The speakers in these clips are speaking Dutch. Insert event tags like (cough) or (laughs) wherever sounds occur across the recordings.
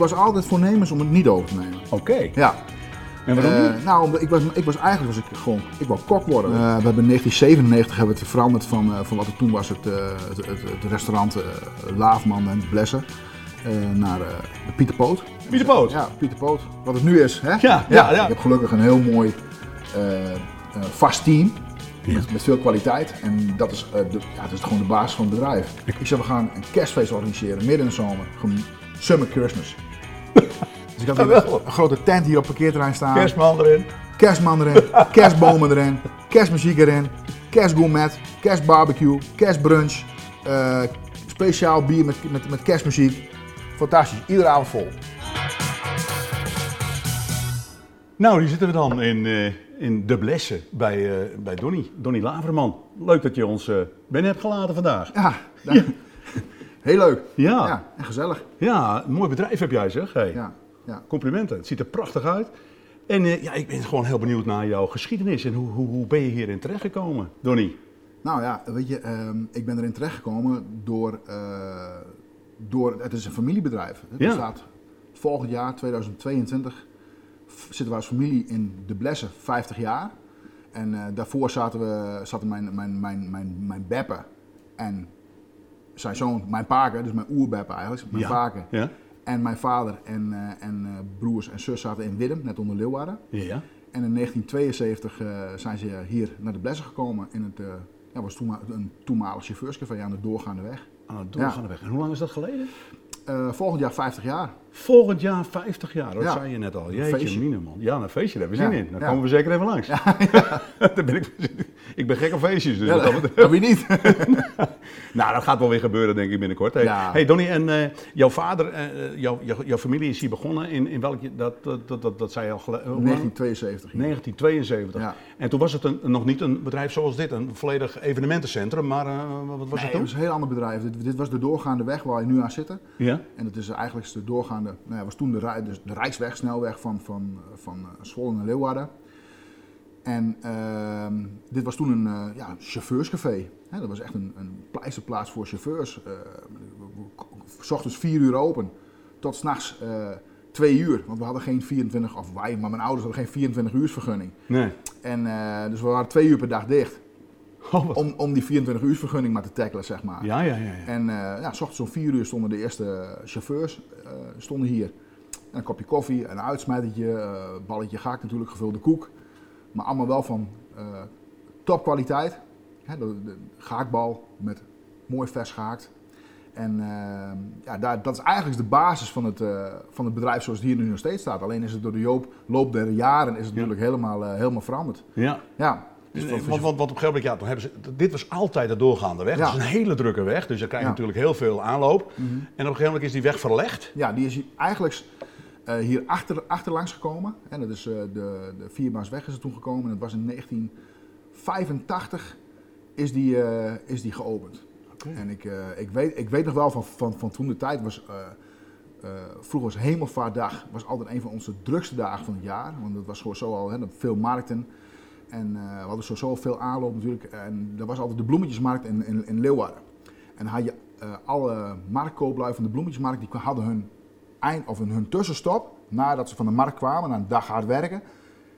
Ik was altijd voornemens om het niet over te nemen. Oké. Ja. En waarom Eh, niet? nou, omdat ik was, ik was eigenlijk was ik gewoon, ik wou kok worden. Eh, we hebben in 1997 hebben we het veranderd van, eh, van wat het toen was, het, het, het, het restaurant Laafman en Blessen, naar de Pieter Poot. Pieter Poot. Ja, Pieter Poot. Wat het nu is, hè? Ja, ja, ja. Ik heb gelukkig een heel mooi vast team. Met, met veel kwaliteit. En dat is, de, ja, dat is gewoon de basis van het bedrijf. Ik zei, we gaan een kerstfeest organiseren midden in de zomer. Summer Christmas. (laughs) dus ik had Geweldig. een grote tent hier op het parkeerterrein staan. Kerstman erin. Kerstman erin, (laughs) kerstbomen erin, kerstmuziek erin, kerstgourmet, kerstbarbecue, kerstbrunch, eh, speciaal bier met, met, met kerstmuziek. Fantastisch, iedere avond vol. Nou, hier zitten we dan in, eh, in De Blessen bij, eh, bij Donny. Donny Laverman. Leuk dat je ons eh binnen hebt gelaten vandaag. Ja, dank- heel leuk. Ja. Ja, en gezellig. Ja, een mooi bedrijf heb jij zeg. Hey. Ja, ja. Complimenten. Het ziet er prachtig uit. En eh, ja, ik ben gewoon heel benieuwd naar jouw geschiedenis. En hoe, hoe, hoe ben je hierin terechtgekomen, Donny? Nou ja, weet je, ehm, ik ben erin terechtgekomen door, eh, door, het is een familiebedrijf. Het Ja. bestaat volgend jaar, 2022, f- zitten we als familie in De Blessen 50 jaar. En eh, daarvoor zaten, we, zaten mijn, mijn, mijn, mijn, mijn beppe en zijn zoon, mijn paken, dus mijn oerbeppe eigenlijk, mijn ja. paken. Ja? En mijn vader en, eh, en eh, broers en zus zaten in Willem, net onder Leeuwarden. Ja. En in 1972 eh, zijn ze hier naar de Blessen gekomen. In het, ja, was toen een toenmalig chauffeurscafé aan de doorgaande weg. Aan het doorgaande weg. En hoe lang is dat geleden? Volgend jaar 50 jaar. Volgend jaar 50 jaar, dat Ja. zei je net al. Jeetje, feestje. mine man. Ja, een feestje, daar hebben we zin in. Dan komen we zeker even langs. (laughs) (laughs) Daar ben ik, ik ben gek op feestjes, dus Ja, dat dat, betreft- wie niet? (laughs) Nou, dat gaat wel weer gebeuren, denk ik, binnenkort. Hey, Ja. hey Donny, en eh, jouw vader, eh, jouw, jouw, jouw familie is hier begonnen in, in welk... Dat, dat, dat, dat, dat zei je al gele- hoe lang? 1972. hier. 1972. Ja. En toen was het een, nog niet een bedrijf zoals dit, een volledig evenementencentrum, maar eh, wat was Nee, het het toen? was een heel ander bedrijf. Dit, dit was de doorgaande weg waar je nu aan zit. Ja? En het is eigenlijk de doorgaande, nou ja, was toen de, rij- dus de Rijksweg, snelweg van, van, van eh, Zwolle naar Leeuwarden. En ehm, dit was toen een eh, ja, chauffeurscafé. Hè, dat was echt een, een pleisterplaats voor chauffeurs. Eh, s ochtends 4 uur open tot s'nachts eh 2 uur. Want we hadden geen 24, of wij, maar mijn ouders hadden geen 24 uur vergunning. Nee. En, eh, dus we waren 2 uur per dag dicht. (laughs) Oh, Om, om die 24 uur vergunning maar te tackelen, zeg maar. Ja, ja, ja. ja. En eh ja, s ochtends om 4 uur stonden de eerste chauffeurs eh, stonden hier. En een kopje koffie, een uitsmijtertje, eh balletje gaak natuurlijk, gevulde koek. Maar allemaal wel van eh, topkwaliteit. Hè, de, de gaakbal met mooi vers gehaakt. En eh, ja, daar, dat is eigenlijk de basis van het, eh, van het bedrijf zoals het hier nu nog steeds staat. Alleen is het door de joop, loop der jaren is het Ja. natuurlijk helemaal, helemaal veranderd. ja. Ja, dus Nee, voor- want, want, want op een gegeven moment, ja, toen hebben ze, dit was altijd de doorgaande weg. Ja. Het is een hele drukke weg, dus je krijgt Ja. natuurlijk heel veel aanloop. Mhm. En op een gegeven moment is die weg verlegd. Ja, die is eigenlijk eh, hier achter, achterlangs gekomen. En dat is eh, de, de Vierbaansweg is er toen gekomen. En dat was in 1985 is die, eh, is die geopend. En ik, ik, weet, ik weet nog wel van, van, van toen de tijd was... vroeger was Hemelvaartdag was altijd een van onze drukste dagen van het jaar. Want dat was gewoon zo al hè, veel markten. En we hadden sowieso veel aanloop natuurlijk. En er was altijd de bloemetjesmarkt in, in, in Leeuwarden. En dan had je alle marktkooplui van de bloemetjesmarkt, die hadden hun eind of hun, tussenstop, nadat ze van de markt kwamen, na een dag hard werken,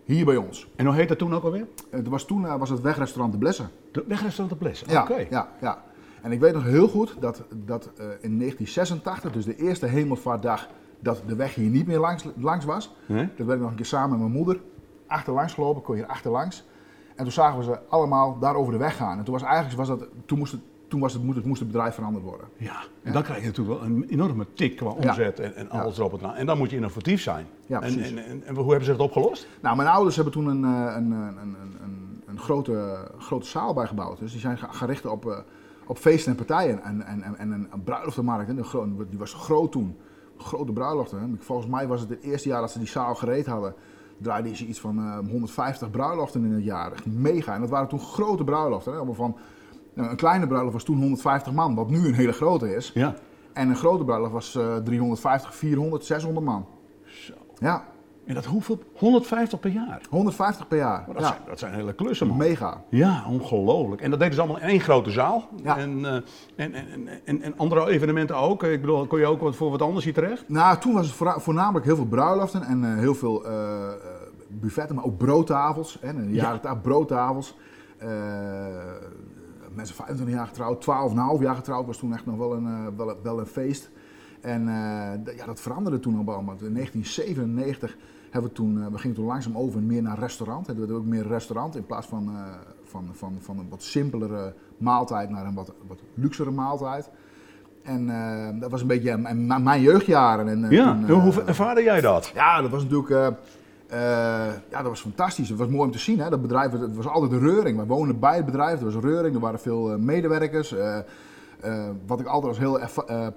hier bij ons. En hoe heet dat toen ook alweer? Het was toen eh, was het wegrestaurant De Blessen. De wegrestaurant de Blessen. Ja, Oké. ja, ja. En ik weet nog heel goed dat, dat eh, in 1986, dus de eerste hemelvaartdag, dat de weg hier niet meer langs, langs was. Nee? Dat werd ik nog een keer samen met mijn moeder achterlangs gelopen, kon hier achterlangs. En toen zagen we ze allemaal daar over de weg gaan. En toen was eigenlijk was dat, toen moest het, toen was het, moest het, moest het bedrijf veranderd worden. Ja, en dan krijg je natuurlijk wel een enorme tik qua omzet en, en alles erop en eraan. En dan moet je innovatief zijn. Ja, en, precies. en, en, en hoe hebben ze dat opgelost? Nou, mijn ouders hebben toen een, eh, een, een, een, een, een grote, grote zaal bijgebouwd. Dus die zijn gaan richten op, eh, op feesten en partijen. En, en, en, en een, bruiloftenmarkt, die was groot toen. Grote bruiloften. Volgens mij was het het eerste jaar dat ze die zaal gereed hadden. Draaiden ze iets van eh, 150 bruiloften in het jaar. Echt mega. En dat waren toen grote bruiloften. Hè. Allemaal van, nou, een kleine bruiloft was toen 150 man, wat nu een hele grote is. Ja. En een grote bruiloft was eh 350, 400, 600 man. Zo. Ja, En dat hoeveel? 150 per jaar. 150 per jaar. Dat, ja. zijn, dat zijn hele klussen, man. Mega. Ja, ongelooflijk. En dat deden ze allemaal in één grote zaal. Ja. En, eh, en, en, en, en andere evenementen ook. Ik bedoel, kon je ook wat voor wat anders hier terecht? Nou, toen was het voorna- voornamelijk heel veel bruiloften en eh, heel veel eh, buffetten, maar ook broodtafels. Hè, in de jaren ta- broodtafels. Eh, mensen 25 jaar getrouwd, 12,5 jaar getrouwd was toen echt nog wel een, eh, wel, wel een feest. En eh, ja, dat veranderde toen al allemaal. In 1997 hebben we toen, eh, we gingen toen langzaam over meer naar restaurant. En we ook meer restaurant in plaats van, van, van, van een wat simpelere maaltijd naar een wat, wat luxere maaltijd. En dat was een beetje eh, m- m- mijn jeugdjaren. En, Ja, toen, hoe ervaarde jij dat? ja, dat was natuurlijk eh, ja, dat was fantastisch. Het was mooi om te zien. Hè? Dat bedrijf, het was altijd een reuring. We woonden bij het bedrijf, er was een reuring, er waren veel eh, medewerkers. Eh, wat ik altijd als heel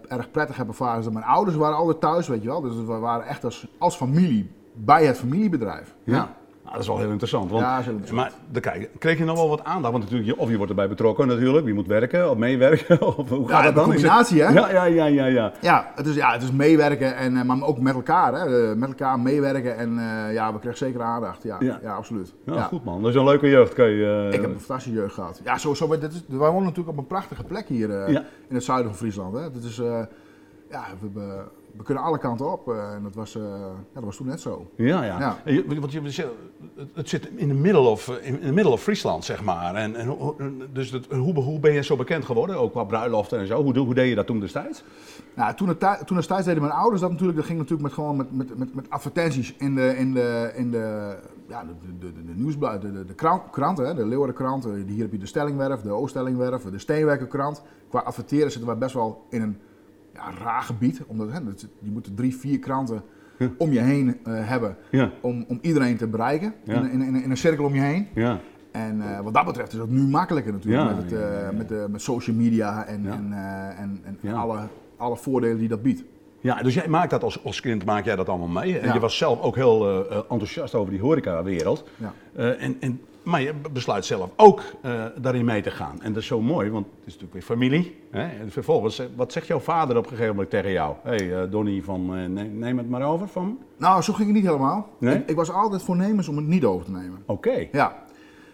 erg prettig heb ervaren is dat mijn ouders waren altijd thuis, weet je wel. Dus we waren echt als, als familie bij het familiebedrijf. Ja. Nou, dat is wel heel interessant. Want, Ja, interessant. Maar dan kijk, kreeg je nog wel wat aandacht? Want natuurlijk, je- of je wordt erbij betrokken natuurlijk, je moet werken of meewerken. (laughs) Of hoe gaat Ja, dat de dan? Combinatie, hè? Ja, ja, ja, ja. ja. Ja, het is, ja, het is meewerken, en, eh, maar ook met elkaar. Hè? Eh, met elkaar meewerken en eh, ja, we kregen zeker aandacht. Ja, Ja. ja. absoluut. Ja, goed man. Dat is een leuke jeugd. Kan je, Ik heb een fantastische jeugd gehad. Ja, sowieso. Dit is, wij wonen natuurlijk op een prachtige plek hier in het zuiden van Friesland. Hè. Dat is, ja, we, we, we kunnen alle kanten op. eh, en dat was, eh, ja, dat was toen net zo. Ja, ja. Ja. En je- Want je, het- zit in de middle of, in the middle of Friesland, zeg maar. En, en, hoe- dus dat, hoe, hoe ben je zo bekend geworden? Ook qua bruiloften en zo. Hoe, hoe deed je dat toen destijds? Nou, toen, het, toen destijds deden mijn ouders dat natuurlijk. Dat ging natuurlijk met, gewoon met, met, met, met advertenties in de, in de, in de, ja, de, de, de, de nieuwsbladen, de, de, de krant, kranten. Hè, de Leeuwardenkrant, eh, hier heb je de Stellingwerf, de Ooststellingwerf, de Steenwerkerkrant. Qua adverteren zitten wij best wel in een ja, raar gebied. Omdat hè, je moet er drie, vier kranten om je heen eh, hebben Ja. om, om iedereen te bereiken. In, in, in, in een cirkel om je heen. Ja. En eh, wat dat betreft is dat nu makkelijker natuurlijk met, het, eh, met, de, met social media en, en, en, en alle, alle voordelen die dat biedt. Ja, dus jij maakt dat als, als kind, maak jij dat allemaal mee. En Ja. je was zelf ook heel enthousiast over die horecawereld. Ja. En, en, maar je besluit zelf ook eh, daarin mee te gaan. En dat is zo mooi, want het is natuurlijk weer familie. Hè? En vervolgens, eh, wat zegt jouw vader op een gegeven moment tegen jou? Hé, hey, eh, Donnie, van, eh, neem, neem het maar over van me. Nou, zo ging het niet helemaal. Nee? Ik, ik was altijd voornemens om het niet over te nemen. Oké. Ja.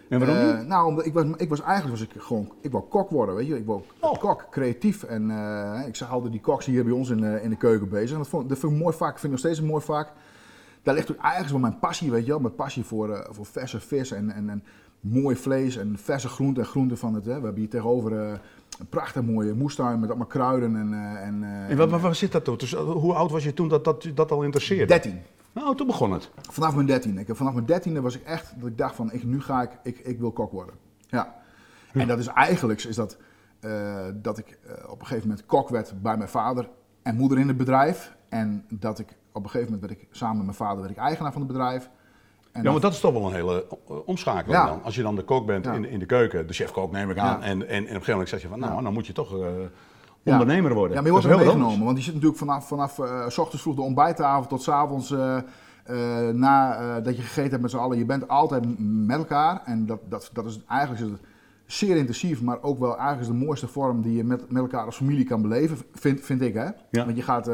En waarom niet? nou, omdat ik was, ik was eigenlijk was ik gewoon, ik wou kok worden, weet je. Ik wou Oh. kok, creatief. En ik zag altijd die koks hier bij ons in de, in de keuken bezig. En dat, vond, dat vind ik mooi vak, vind ik nog steeds een mooi vak. Daar ligt ook eigenlijk wel mijn passie, weet je wel. Mijn passie voor, eh, voor verse vis en, en, en mooi vlees en verse groenten en groenten van het. Hè. We hebben hier tegenover eh, een prachtig mooie moestuin met allemaal kruiden en... eh, en, En waar, zit dat toe? Dus, hoe oud was je toen dat dat, dat al interesseerde? 13. Nou, toen begon het. Vanaf mijn dertiende. Ik vanaf mijn dertiende was ik echt dat ik dacht van ik, nu ga ik, ik, ik wil kok worden. Ja. En dat is eigenlijk is dat, dat ik op een gegeven moment kok werd bij mijn vader en moeder in het bedrijf. En dat ik op een gegeven moment werd ik samen met mijn vader werd ik eigenaar van het bedrijf. En Ja, maar dat is toch wel een hele eh, omschakeling Ja. dan. Als je dan de kok bent Ja. in, in de keuken, de chef-kok neem ik aan. Ja. En, en, en op een gegeven moment zeg je van, nou, dan moet je toch eh, ondernemer worden. Ja, maar je wordt er heel meegenomen. Want je zit natuurlijk vanaf, vanaf s ochtends vroeg de ontbijttafel tot s avonds na dat je gegeten hebt met z'n allen. Je bent altijd met elkaar. En dat, dat, dat is eigenlijk is het zeer intensief, maar ook wel eigenlijk is de mooiste vorm die je met, met elkaar als familie kan beleven, vind, vind ik. Hè? Ja. Want je gaat.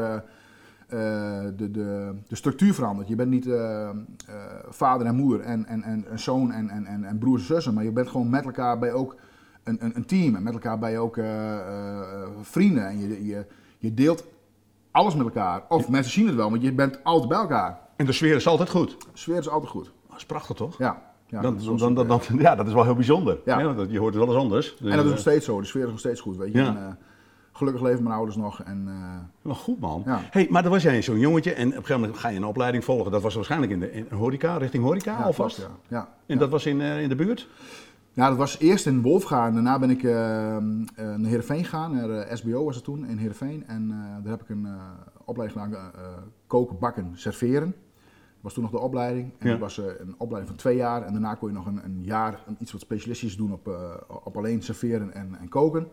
Eh, de, de, de structuur verandert. Je bent niet eh, eh, vader en moeder en, en, en, en zoon en, en, en, en broers en zussen, maar je bent gewoon met elkaar bij ook een, een, een team. En met elkaar ben je ook vrienden. En je, je, je deelt alles met elkaar. Of mensen zien het wel, want je bent altijd bij elkaar. En de sfeer is altijd goed. De sfeer is altijd goed. Dat is prachtig, toch? Ja, ja, dan, dat is wel dan, dan, ja, dat is wel heel bijzonder. Ja. Ja, want je hoort het wel eens anders. Dus, en dat is nog eh, steeds zo. De sfeer is nog steeds goed, weet je. Ja. En, gelukkig leven mijn ouders nog. En, eh, wel goed, man. Ja. Hey, maar dan was jij zo'n jongetje en op een gegeven moment ga je een opleiding volgen. Dat was waarschijnlijk in de in horeca, richting horeca ja, alvast. klopt, ja. Ja. En dat was in, eh, in de buurt? Ja, dat was eerst in Wolfga en daarna ben ik eh, naar Heerenveen gegaan. Naar SBO was het toen, in Heerenveen. En daar heb ik een opleiding gedaan, koken, bakken, serveren. Dat was toen nog de opleiding. En Ja. dat was een opleiding van twee jaar. En daarna kon je nog een, een jaar een, iets wat specialistisch doen op, op alleen serveren en, en koken.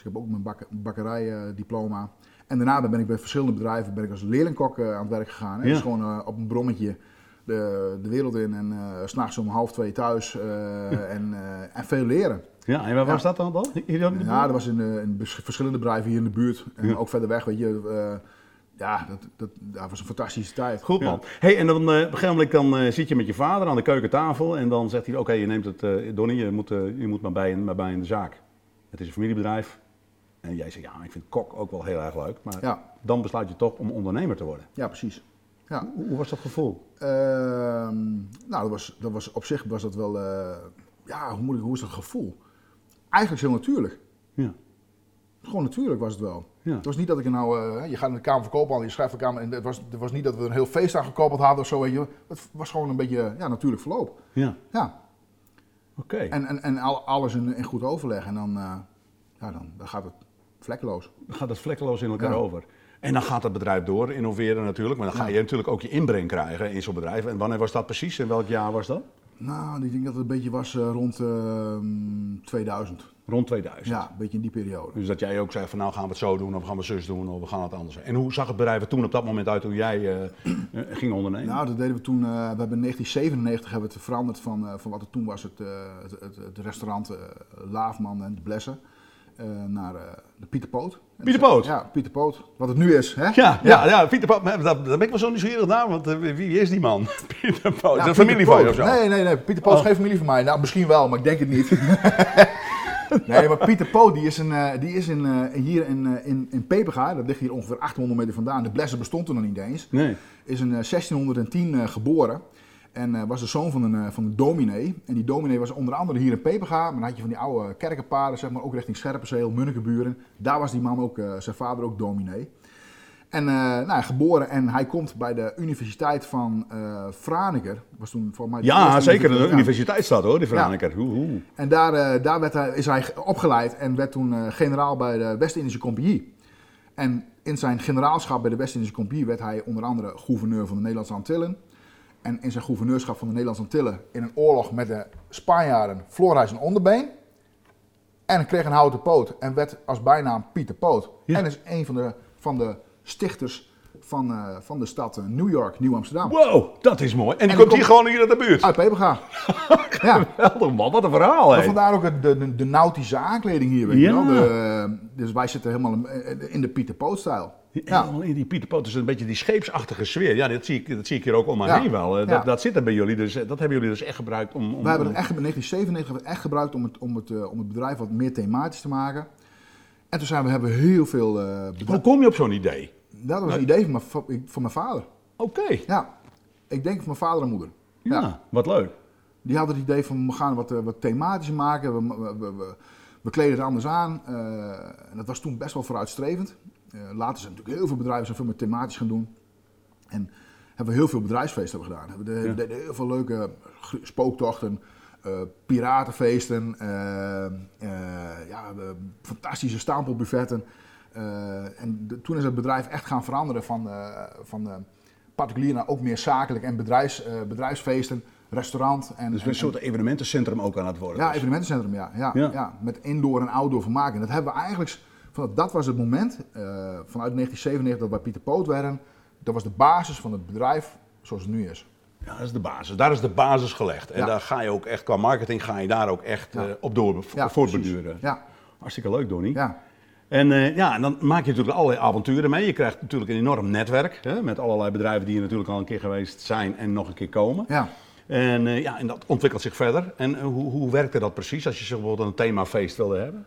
Dus ik heb ook mijn bak, bakkerijdiploma. en daarna ben ik bij verschillende bedrijven ben ik als leerlingkok eh, aan het werk gegaan. Hè. Ja. Dus gewoon eh, op een brommetje de, de wereld in en eh, s s'nachts om half twee thuis (laughs) en, en veel leren. Ja, en waar was dat dan? dan? Ja, dat was in, verschillende bedrijven hier in de buurt en ook verder weg, weet je. ja, dat, dat, dat was een fantastische tijd. Goed man. Hey, en dan eh, op een gegeven moment dan, zit je met je vader aan de keukentafel en dan zegt hij, oké, je neemt het, eh Donnie, je moet, je moet maar, bij, bij mij in de zaak. Het is een familiebedrijf. En jij zegt, ja, ik vind kok ook wel heel erg leuk. Maar Ja. dan besluit je toch om ondernemer te worden. Ja, precies. Ja. Hoe, hoe was dat gevoel? Ehm, nou, dat was, dat was, op zich was dat wel, eh, ja, hoe, moet ik, hoe is dat gevoel? Eigenlijk heel natuurlijk. Ja. Gewoon natuurlijk was het wel. Ja. Het was niet dat ik nou, eh, je gaat in de Kamer van Koophandel, je schrijft de Kamer, en het was, het was niet dat we een heel feest aan gekoppeld hadden of zo, weet je. Het was gewoon een beetje, ja, natuurlijk verloop. Ja, Ja, oké. en, en, en al- alles in, in goed overleg en dan, eh, ja, dan, dan gaat het vlekkeloos. Dan gaat het vlekkeloos in elkaar Ja. over. En dan gaat het bedrijf door, innoveren natuurlijk. Maar dan ga Ja. je natuurlijk ook je inbreng krijgen in zo'n bedrijf. En wanneer was dat precies? In welk jaar was dat? Nou, ik denk dat het een beetje was eh, rond ehm 2000. Rond 2000. Ja, een beetje in die periode. Dus dat jij ook zei van nou gaan we het zo doen, of gaan we zus doen, of we gaan het anders doen. En hoe zag het bedrijf er toen op dat moment uit toen jij eh, (clears throat) eh, ging ondernemen? Nou, dat deden we toen. we hebben in 1997 hebben we het veranderd van, van wat het toen was, het, het, het, het restaurant Laafman en de Blessen, naar eh, de Pieter Poot. En Pieter Poot? Ja, Pieter Poot. Wat het nu is, hè? ja, ja, ja, Pieter Poot, daar, daar ben ik wel zo nieuwsgierig naar, want eh, wie is die man? (laughs) Pieter Poot, is Ja, dat Pieter familie van je of zo? Nee, nee, nee. Pieter Poot is Oh. geen familie van mij. Nou, misschien wel, maar ik denk het niet. (laughs) nee, maar Pieter Poot, die is, een, eh, die is in, eh, hier in, eh, in, in Peperga, dat ligt hier ongeveer 800 meter vandaan. De Blessen bestond er nog niet eens. Nee. is in eh, 1610 eh, geboren. En eh, was de zoon van een, eh, van een dominee. En die dominee was onder andere hier in Peperga. Maar dan had je van die oude kerkenpaden, zeg maar, ook richting Scherpenzeel, Munnikenburen. Daar was die man ook, eh, zijn vader ook dominee. En nou, geboren en hij komt bij de Universiteit van Franeker. Was toen voor mij de Ja, zeker. De universiteit- ja. universiteitsstad hoor, die Franeker. En daar, daar werd hij, is hij opgeleid en werd toen generaal bij de West-Indische Compagnie. En in zijn generaalschap bij de West-Indische Compagnie werd hij onder andere gouverneur van de Nederlandse Antillen. En in zijn gouverneurschap van de Nederlandse Antillen in een oorlog met de Spanjaarden verloor hij zijn onderbeen. En kreeg een houten poot en werd als bijnaam Pieter Poot. Ja. En is een van de, van de stichters van, eh, van de stad eh, New York, Nieuw-Amsterdam. Wow, dat is mooi. En die En komt die hier komt- gewoon hier uit de buurt. Uit Peperga. (laughs) ja. Geweldig man, wat een verhaal hè. vandaar ook de, de, de nautische aankleding hier, weet Ja. je wel. De, dus wij zitten helemaal in- in de Pieter Poot-stijl. Ja. In die Pieter Poot is een beetje die scheepsachtige sfeer. Ja, dat zie ik, dat zie ik hier ook om me Ja. heen wel. Ja. Dat, dat zit er bij jullie, dus dat hebben jullie dus echt gebruikt om... om Wij hebben het echt, in 1997 hebben we het echt gebruikt om het, om, het, eh, om het bedrijf wat meer thematisch te maken. En toen zijn we, hebben we heel veel... eh Hoe kom je op zo'n idee? Dat was een idee van mijn, va- van mijn vader. Oké. Ja, ik denk van mijn vader en moeder. Ja, wat leuk. Die hadden het idee van we gaan wat, eh, wat thematischer maken. We, we, we, kleden het anders aan. En dat was toen best wel vooruitstrevend. Eh, later zijn natuurlijk heel veel bedrijven zijn veel meer thematisch gaan doen. En hebben we heel veel bedrijfsfeesten hebben gedaan. Hebben we Ja. deden heel veel leuke g- spooktochten, eh, piratenfeesten, eh, eh, ja, we- fantastische stapelbuffetten. Eh, en de- toen is het bedrijf echt gaan veranderen van, eh, van eh, particulier naar ook meer zakelijk en bedrijfs, eh, bedrijfsfeesten, restaurant. En, Dus en- een soort evenementencentrum ook aan het worden. ja, dus. evenementencentrum, ja. Ja, Ja. ja. met indoor en outdoor vermaak. En dat hebben we eigenlijk, van, dat was het moment, eh, vanuit 1997 dat we bij Pieter Poot werden. Dat was de basis van het bedrijf zoals het nu is. Ja, dat is de basis. Daar is de basis gelegd. En Ja. daar ga je ook echt, qua marketing, ga je daar ook echt Ja. eh, op door Ja, voortbeduren. Ja, Hartstikke leuk, Donnie. ja. En, eh, ja, en dan maak je natuurlijk allerlei avonturen mee. Je krijgt natuurlijk een enorm netwerk hè, met allerlei bedrijven die hier natuurlijk al een keer geweest zijn en nog een keer komen. ja. En, ja, en dat ontwikkelt zich verder. En hoe, hoe werkte dat precies als je bijvoorbeeld een themafeest wilde hebben?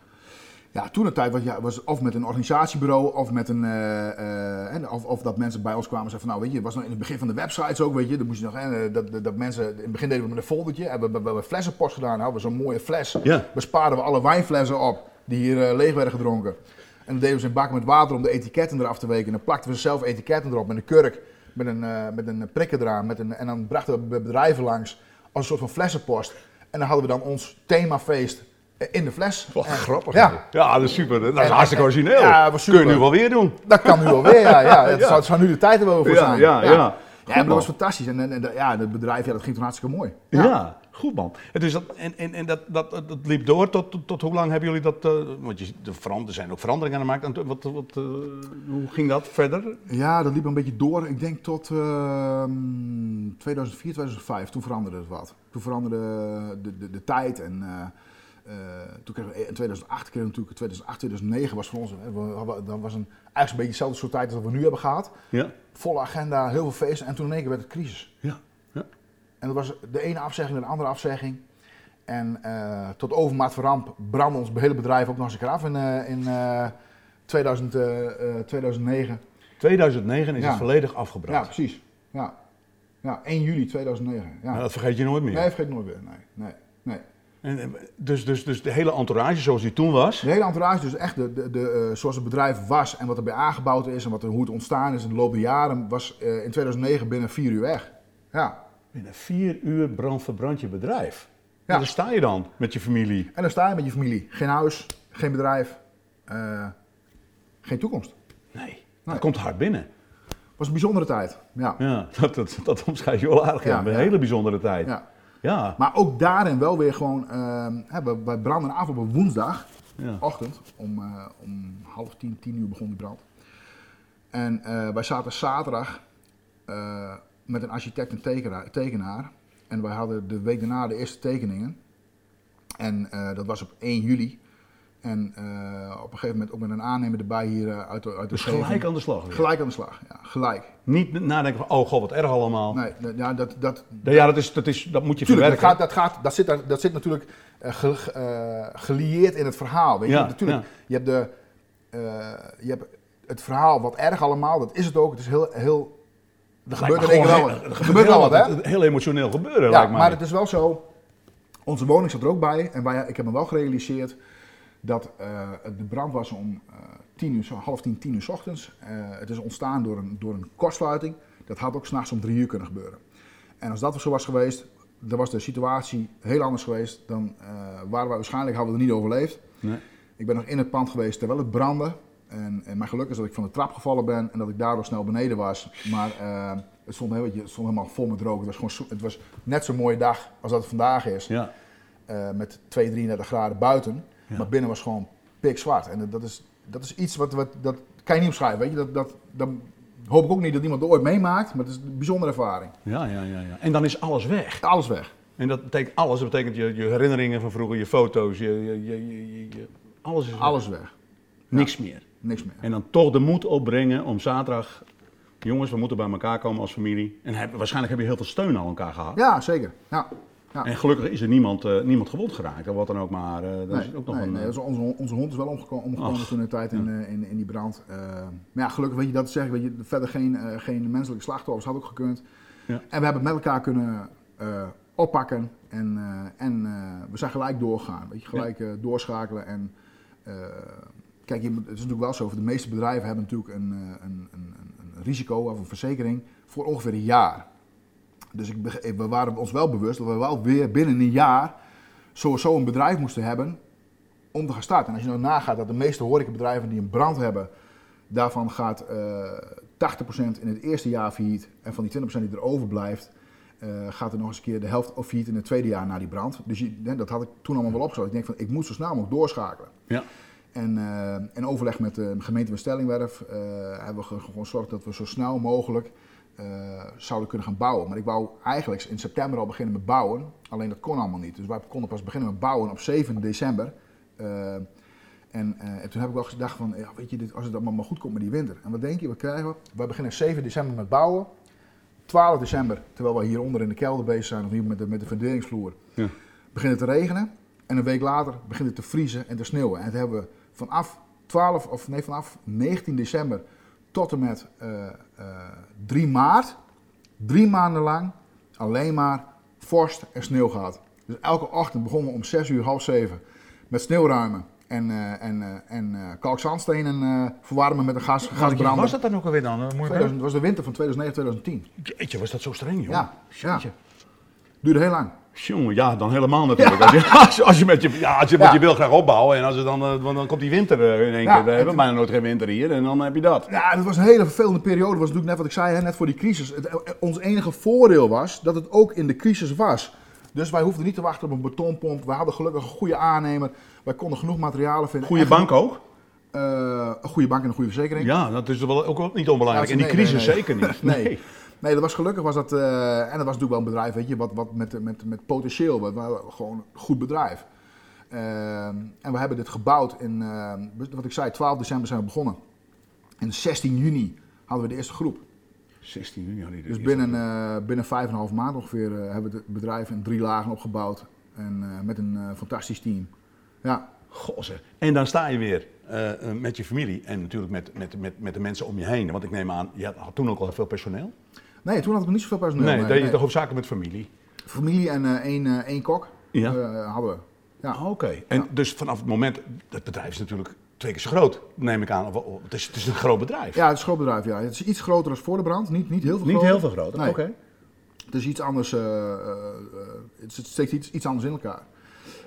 Ja, toen de tijd was, ja, was of met een organisatiebureau of met een. eh, eh, of, of dat mensen bij ons kwamen en zeiden van nou weet je, was nog in het begin van de websites ook, weet je. Dan moest je nog, hè, dat, dat, dat mensen, in het begin deden we met een foldertje. Hebben we hebben we flessenpost gedaan, hadden we zo'n mooie fles. Ja. Bespaarden we alle wijnflessen op die hier eh, leeg werden gedronken. En dan deden we ze in bakken met water om de etiketten eraf te weken. En dan plakten we zelf etiketten erop met een kurk, met een, met een prikker eraan. Met een, en dan brachten we bedrijven langs als een soort van flessenpost. En dan hadden we dan ons themafeest in de fles. Wat En- grappig. Ja, ja, dat is super. Dat is En- hartstikke origineel. ja, dat was super. Kun je nu wel weer doen. Dat kan nu alweer, ja. ja. (laughs) Het Ja. Zou, het zou nu de tijd er wel voor Ja, zijn. ja, ja. Goed, maar dat was fantastisch. En, en, en ja, het bedrijf, ja, dat ging toen hartstikke mooi. Ja, goed man. En, dus dat, en, en, en dat, dat, dat liep door tot, tot, tot hoe lang hebben jullie dat... eh, want je, de er zijn ook veranderingen aan gemaakt. En wat, wat, eh, hoe ging dat verder? Ja, dat liep een beetje door. Ik denk tot ehm 2004, 2005. Toen veranderde het wat. Toen veranderde de, de, de tijd en, toen kregen we in 2008, kregen we natuurlijk 2008, 2009 was voor ons, hè, we hadden- dat was een, eigenlijk een beetje dezelfde soort tijd als wat we nu hebben gehad. Ja. Volle agenda, heel veel feesten en toen in één keer werd het crisis. Ja. ja. En dat was de ene afzegging naar de andere afzegging. En eh, tot overmaat van ramp brandde ons hele bedrijf ook nog eens een keer af in, eh, in eh, 2000, eh, eh, 2009. 2009 is Ja. het volledig afgebrand. Ja, precies. Ja. ja, 1 juli 2009. Ja. Nou, dat vergeet je nooit meer. nee, vergeet nooit. Nee, nee, nee. En, eh, dus, dus, dus de hele entourage zoals die toen was. De hele entourage, dus echt de, de, de, eh, zoals het bedrijf was en wat erbij aangebouwd is en wat er, hoe het ontstaan is in de loop der jaren, was eh, in 2009 binnen vier uur weg. Ja. Binnen vier uur brand verbrand je bedrijf. Ja. En daar sta je dan met je familie. En dan sta je met je familie. Geen huis, geen bedrijf, geen toekomst. Nee, dat komt hard binnen. was een bijzondere tijd. Ja. Ja, (laughs) dat, dat, dat omschrijf je wel aardig. Ja, Ja, Een hele bijzondere tijd. ja. Ja. Maar ook daarin wel weer gewoon, ehm, hè, we, wij branden af op een woensdag, Ja. ochtend, om, eh, om half tien, tien uur begon die brand. En eh, wij zaten zaterdag eh, met een architect en tekenaar, tekenaar. En wij hadden de week daarna de eerste tekeningen. En dat was op 1 juli. En eh, op een gegeven moment ook met een aannemer erbij hier eh, uit de, uit de Dus gelijk aan de slag. weer. Gelijk aan de slag, ja, gelijk. Niet nadenken van, oh god, wat erg allemaal. Nee, dat- ja, dat, dat, Ja, dat, is, dat, is, dat moet je Tuurlijk, dat, verwerken. gaat, dat, gaat, dat, zit, dat zit natuurlijk eh, ge- ge- gelieerd in het verhaal. Weet je? Ja, Natuurlijk, ja. je, hebt de, je hebt het verhaal wat erg allemaal, dat is het ook. Het is heel, heel er gebeurt één keer wel wat. Er gebeurt wel wat, hè? Heel emotioneel gebeuren, Ja, lijkt mij. maar het is wel zo, onze woning zat er ook bij. En wij, ik heb me wel gerealiseerd dat eh, de brand was om eh, tien uur, half tien, tien uur 's ochtends. Eh, het is ontstaan door een, door een kortsluiting. Dat had ook s'nachts om drie uur kunnen gebeuren. En als dat zo was geweest, dan was de situatie heel anders geweest. Dan waren wij waarschijnlijk, hadden we niet overleefd. Nee. Ik ben nog in het pand geweest terwijl het brandde. En, en mijn geluk is dat ik van de trap gevallen ben en dat ik daardoor snel beneden was. Maar het, stond, heel, het stond helemaal vol met rook. Het was, gewoon, zo- het was net zo'n mooie dag als dat het vandaag is. Ja. Met 2, 33 graden buiten. Ja. Maar binnen was gewoon pikzwart. En dat- is, dat is iets wat, wat dat kan je niet omschrijven. Weet je? Dat, dat, dat hoop ik ook niet dat iemand het ooit meemaakt. Maar het is een bijzondere ervaring. Ja, ja, ja, ja. En dan is alles weg. Alles weg. En dat betekent alles. Dat betekent je, je herinneringen van vroeger, je foto's, je, je, je, alles is weg. Alles weg. Niks meer. Niks meer. En dan toch de moed opbrengen om zaterdag... Jongens, we moeten bij elkaar komen als familie. En heb, waarschijnlijk heb je heel veel steun aan elkaar gehad. Ja, zeker. Ja. Ja. En gelukkig is er niemand, eh, niemand gewond geraakt. Of wat dan ook maar. eh, dat Nee, is ook nog nee, een, nee, eh, dus onze, onze hond is wel omgekomen, omgekomen toen in de tijd in, in, in die brand. Maar ja, gelukkig weet je dat zeg weet je, verder geen, geen menselijke slachtoffers had ook gekund. Ja. En we hebben het met elkaar kunnen oppakken en, en we zijn gelijk doorgaan. Weet je, gelijk doorschakelen. En kijk, het is natuurlijk wel zo, de meeste bedrijven hebben natuurlijk een, een, een, een, een risico of een verzekering voor ongeveer een jaar. Dus ik, beg- we waren ons wel bewust dat we wel weer binnen een jaar sowieso een bedrijf moesten hebben om te gaan starten. En als je nou nagaat dat de meeste horecabedrijven die een brand hebben, daarvan gaat eh 80% in het eerste jaar failliet. En van die 20% die er overblijft, eh, gaat er nog eens een keer de helft of failliet in het tweede jaar na die brand. Dus je, dat had ik toen allemaal wel opgezocht. Ik denk van, ik moet zo snel mogelijk doorschakelen. ja. En eh, in overleg met de gemeente van Stellingwerf eh, hebben we ge- gewoon gezorgd dat we zo snel mogelijk eh, zouden kunnen gaan bouwen. Maar ik wou eigenlijk in september al beginnen met bouwen, alleen dat kon allemaal niet. Dus wij konden pas beginnen met bouwen op 7 december. Eh, en, eh, en toen heb ik wel gedacht van, ja, weet je, dit, als het allemaal maar goed komt met die winter. En wat denk je, wat krijgen we? Wij beginnen 7 december met bouwen. 12 december, terwijl we hieronder in de kelder bezig zijn, of hier met de, met de funderingsvloer, Ja. begint het te regenen. En een week later begint het te vriezen en te sneeuwen. En dat hebben we vanaf 12, of nee, vanaf 19 december tot en met eh, eh, 3 maart, drie maanden lang, alleen maar vorst en sneeuw gehad. Dus elke ochtend begonnen we om 6 uur, half 7 met sneeuwruimen en, eh en, eh, en eh, kalkzandstenen eh, verwarmen met een gas, gasbrander. was dat dan ook alweer dan? Eh, moet 2000 was de winter van 2009-2010. Jeetje, was dat zo streng, joh? Ja, ja. Duurde heel lang. Jongen, ja, dan helemaal natuurlijk. Als, je, (laughs) als, je, als je met je, ja, als je, Ja. je wil graag opbouwen en als het dan, eh, want dan komt die winter eh, in één keer. We en hebben bijna nooit geen winter hier en dan heb je dat. Ja, dat was een hele vervelende periode. Dat was natuurlijk net wat ik zei, hè, net voor die crisis. Het, eh, ons enige voordeel was dat het ook in de crisis was. Dus wij hoefden niet te wachten op een betonpomp. We hadden gelukkig een goede aannemer. Wij konden genoeg materialen vinden. Goede bank ook? een goede bank en een goede verzekering. Ja, dat is wel ook wel niet onbelangrijk. Ja, In die nee, crisis nee, nee. zeker niet. (laughs) Nee. Nee, dat was gelukkig was dat, eh, en dat was natuurlijk wel een bedrijf, weet je, wat, wat met, met, met potentieel, wat, wat- gewoon een goed bedrijf. Ehm, en we hebben dit gebouwd in, ehm, wat ik zei, 12 december zijn we begonnen. En 16 juni hadden we de eerste groep. 16 juni hadden Dus binnen, eh binnen 5,5 maand ongeveer eh, hebben we het bedrijf in drie lagen opgebouwd. En met een fantastisch team. Ja, Goh, zeg. En dan sta je weer met je familie en natuurlijk met, met, met, met de mensen om je heen. Want ik neem aan, je had toen ook al veel personeel. Nee, toen had ik nog niet zoveel personeel. Nee, nee, deed je nee. toch hoofdzakelijk met familie? Familie en eh, één, eh, één kok Ja. eh, hadden we. Ja. Oké. En dus vanaf het moment, het bedrijf is natuurlijk twee keer zo groot, neem ik aan. Het is, het is een groot bedrijf. ja, het is een groot bedrijf. Ja. Het is iets groter dan voor de brand. Niet, niet heel veel Niet groter. heel veel groter. Nee. Oké. Het is iets anders. het steekt iets, iets anders in elkaar.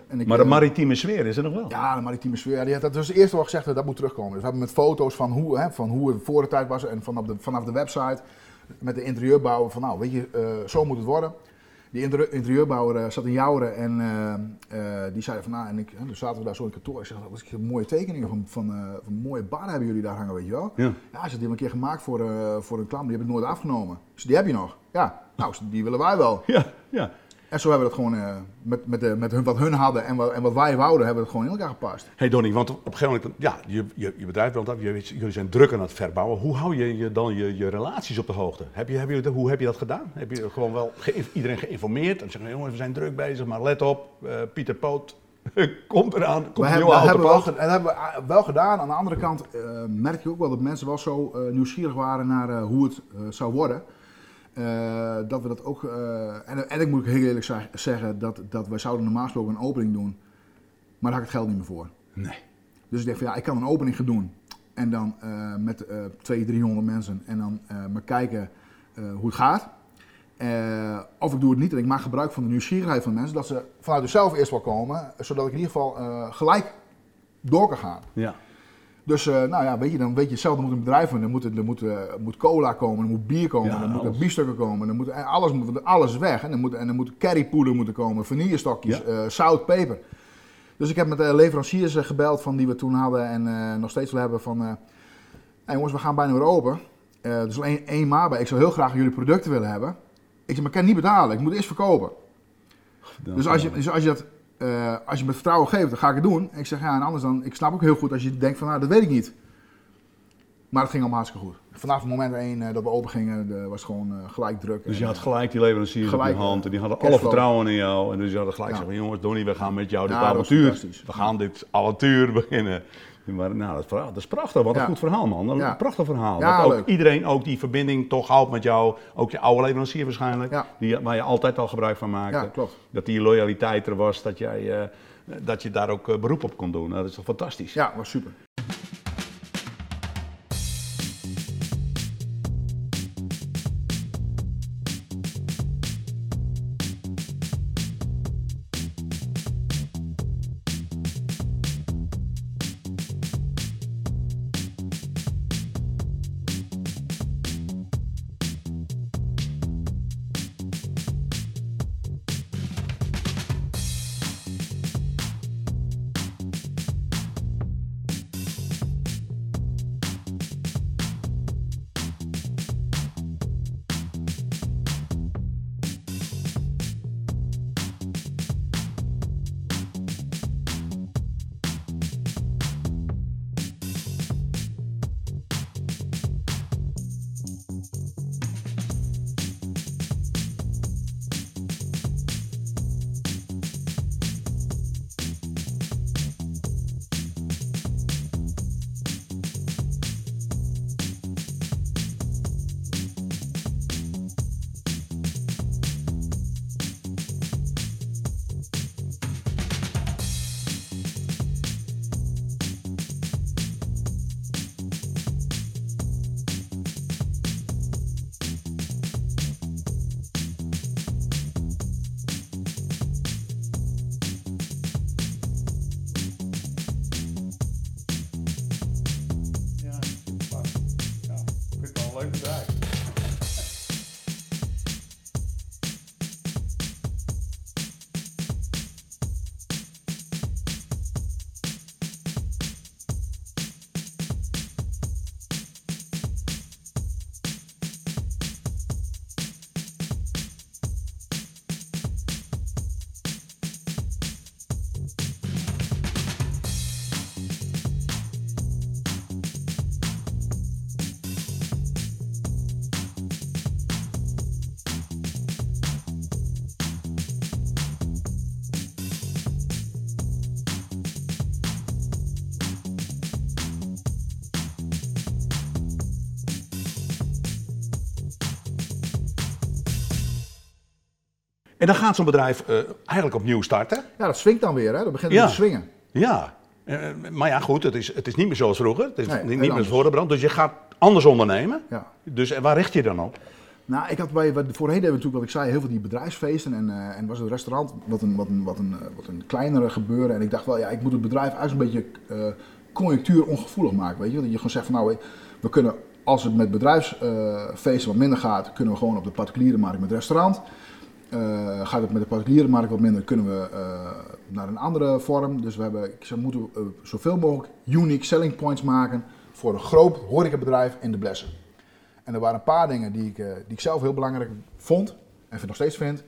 En ik, Maar de maritieme sfeer is er nog wel. Ja, de maritieme sfeer. Ja, dat was het eerste wat gezegd dat dat moet terugkomen. Dus we hebben met foto's van hoe, hè, van hoe het voor de tijd was en vanaf de, vanaf de website met de interieurbouwer van nou, weet je, eh, zo moet het worden. Die inter- interieurbouwer eh, zat in Jouren en eh, die zei van nou, en ik, dus zaten we daar zo in het kantoor. Ik zeg, wat is mooie tekeningen van, van, van mooie bar hebben jullie daar hangen, weet je wel. Ja. Ja, ze die hebben een keer gemaakt voor, voor een klant, die heb ik nooit afgenomen. Dus die heb je nog. Ja, nou, die willen wij wel. Ja, ja. En zo hebben we dat gewoon eh, met, met, de, met hun, wat hun hadden en wat, en wat wij wouden, hebben we het gewoon in elkaar gepast. Hey Donnie, want op een gegeven moment, ja, je, je, je bedrijf af, je- jullie zijn druk aan het verbouwen. Hoe hou je, je dan je, je relaties op de hoogte? Heb je, heb je, hoe heb je dat gedaan? Heb je gewoon wel geïnf- iedereen geïnformeerd en zeggen, jongens, we zijn druk bezig, maar let op, eh, Pieter Poot (laughs) komt eraan, komt We een hebben, we wel, dat hebben we wel gedaan. Aan de andere kant eh, merk je ook wel dat mensen wel zo eh, nieuwsgierig waren naar eh, hoe het eh, zou worden. Eh, dat we dat ook. eh, en, en ik moet heel eerlijk zeg- zeggen dat, dat wij zouden normaal gesproken een opening doen. Maar daar had ik het geld niet meer voor. Nee. Dus ik dacht van ja, ik kan een opening gaan doen. En dan eh, met eh 200, 300 mensen. En dan maar kijken hoe het gaat. Of ik doe het niet en ik maak gebruik van de nieuwsgierigheid van mensen. Dat ze vanuit zichzelf eerst wel komen. Zodat ik in ieder geval gelijk door kan gaan. Ja. Dus eh, nou ja, weet je, dan weet je zelf, er moet een bedrijf van. Er moet, er moet, eh, moet cola komen, er moet bier komen, Ja, er moeten biefstukken komen. Er moet, eh, alles, moet, alles weg. En er moet, en er moet currypoeder moeten komen, vanillestokjes, Ja. zout, peper. Dus ik heb met de leveranciers gebeld van die we toen hadden en nog steeds wel hebben van... "Hey jongens, we gaan bijna weer open. Eh er is al één, één maar bij. Ik zou heel graag jullie producten willen hebben. Ik zeg, maar ik kan niet betalen. Ik moet eerst verkopen. Dus als je, dus als je dat... eh, als je me vertrouwen geeft, dan ga ik het doen. En ik zeg, ja, en anders dan... Ik snap ook heel goed als je denkt van, nou, dat weet ik niet. Maar het ging allemaal hartstikke goed. Vanaf het moment één eh, dat we open gingen, de- was het gewoon eh, gelijk druk. Dus En, je had gelijk die leveranciers Gelijk, op je hand en die hadden alle vertrouwen in jou. En dus je hadden gelijk Ja. zeggen, jongens, Donnie, we gaan met jou dit Ja, avontuur. We gaan dit avontuur beginnen. Maar nou, dat is, prachtig. dat is prachtig. Wat een Ja. goed verhaal, man. Een Ja. prachtig verhaal. Ja, dat ook iedereen ook die verbinding toch houdt met jou. Ook je oude leverancier waarschijnlijk. Die, waar je altijd al gebruik van maakte. Klopt. Dat die loyaliteit er was, dat, jij, eh, dat je daar ook eh, beroep op kon doen. Nou, dat is toch fantastisch. Ja, was super. En dan gaat zo'n bedrijf eh, eigenlijk opnieuw starten. Ja, dat swingt dan weer, hè? Dat begint Ja. weer te swingen. Ja. Eh, maar ja, goed, het is, het is niet meer zoals vroeger. Het is Nee, niet, meer anders. voor de brand. Dus je gaat anders ondernemen. Ja. Dus eh, waar richt je dan op? Nou, ik had bij, voorheen we natuurlijk, wat ik zei, heel veel die bedrijfsfeesten. En, en was het restaurant wat een, wat, een, wat, een, wat een kleinere gebeuren. En ik dacht wel, ja, ik moet het bedrijf eigenlijk een beetje eh conjunctuur ongevoelig maken. Weet je? Dat je gewoon zegt van, nou, we kunnen, als het met bedrijfsfeesten wat minder gaat, kunnen we gewoon op de particuliere markt met restaurant. Eh, gaat het met de particuliere markt wat minder, kunnen we eh, naar een andere vorm. Dus we hebben, ik we moeten eh, zoveel mogelijk unique selling points maken voor een groot horecabedrijf in de blessen. En er waren een paar dingen die ik, die ik zelf heel belangrijk vond en nog steeds vind.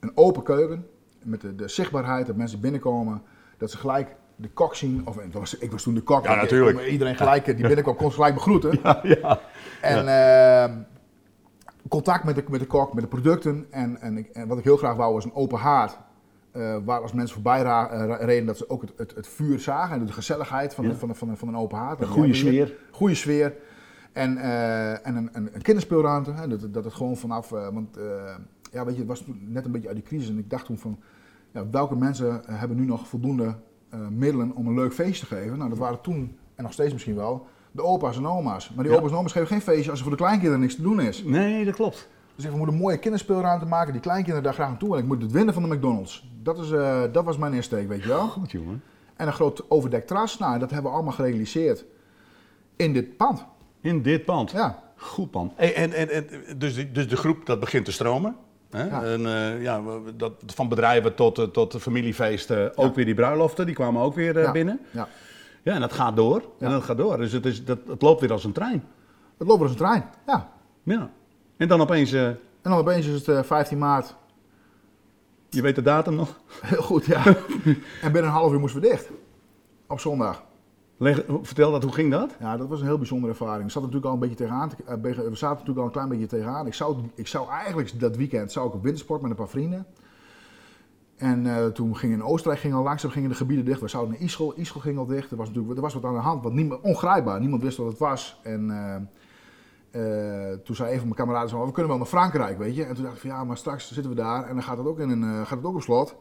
Een open keuken met de, de zichtbaarheid dat mensen binnenkomen, dat ze gelijk de kok zien. Of het was, ik was toen de kok. Ja, natuurlijk. Iedereen gelijk die binnenkwam kon ze gelijk begroeten. (laughs) Ja, ja. En ehm, contact met de, met de kok, met de producten. En, en, ik- en wat ik heel graag wou was een open haard. eh, waar als mensen voorbij ra- eh, reden, dat ze ook het, het, het vuur zagen en de gezelligheid van, Ja. de, van, de, van, de- van een open haard. Een goede sfeer. Goede sfeer. En, eh, en een, een, een kinderspeelruimte. Hè, dat, dat het gewoon vanaf. want ja, weet je, het was toen net een beetje uit die crisis. En ik dacht toen van. Ja, welke mensen hebben nu nog voldoende middelen om een leuk feest te geven? Nou, dat waren toen, en nog steeds misschien wel, de opa's en oma's. Maar die Ja. opa's en oma's geven geen feestje als er voor de kleinkinderen niks te doen is. Nee, dat klopt. Dus ik we moeten een mooie kinderspeelruimte maken, die kleinkinderen daar graag naartoe. En ik moet het winnen van de McDonald's. Dat, is, eh, dat was mijn insteek, weet je wel. Goed, jongen. En een groot overdekt terras, nou, dat hebben we allemaal gerealiseerd in dit pand. In dit pand. Ja, Goed pand. En, en, en, en, dus, die- dus de groep dat begint te stromen. Hè? Ja. En, eh, ja, dat, van bedrijven tot, eh, tot de familiefeesten, ook weer die bruiloften, die kwamen ook weer ja. binnen. Ja. Ja, en dat gaat door. En dat gaat door. Dus het, is, dat, het loopt weer als een trein. Het loopt als een trein, ja. Ja. En dan opeens, eh, En dan opeens is het eh, 15 maart. je weet de datum nog? Heel goed, ja. (laughs) en binnen een half uur moesten we dicht. Op zondag. Leg, vertel dat, hoe ging dat? Ja, dat was een heel bijzondere ervaring. Ik zat er natuurlijk al een beetje tegenaan. te- eh, We zaten natuurlijk al een klein beetje tegenaan. Ik zou, ik zou eigenlijk dat weekend zou ik op wintersport met een paar vrienden. En eh, toen ging in Oostenrijk ging al langzaam gingen de gebieden dicht. We zouden naar Ischel. Ischel ging al dicht. Er was natuurlijk er was wat aan de hand, wat niemand, ongrijpbaar. Niemand wist wat het was. En eh, eh, toen zei een van mijn kameraden, we kunnen wel naar Frankrijk, weet je. En toen dacht ik van ja, maar straks zitten we daar en dan gaat het ook, in een, gaat het ook op slot.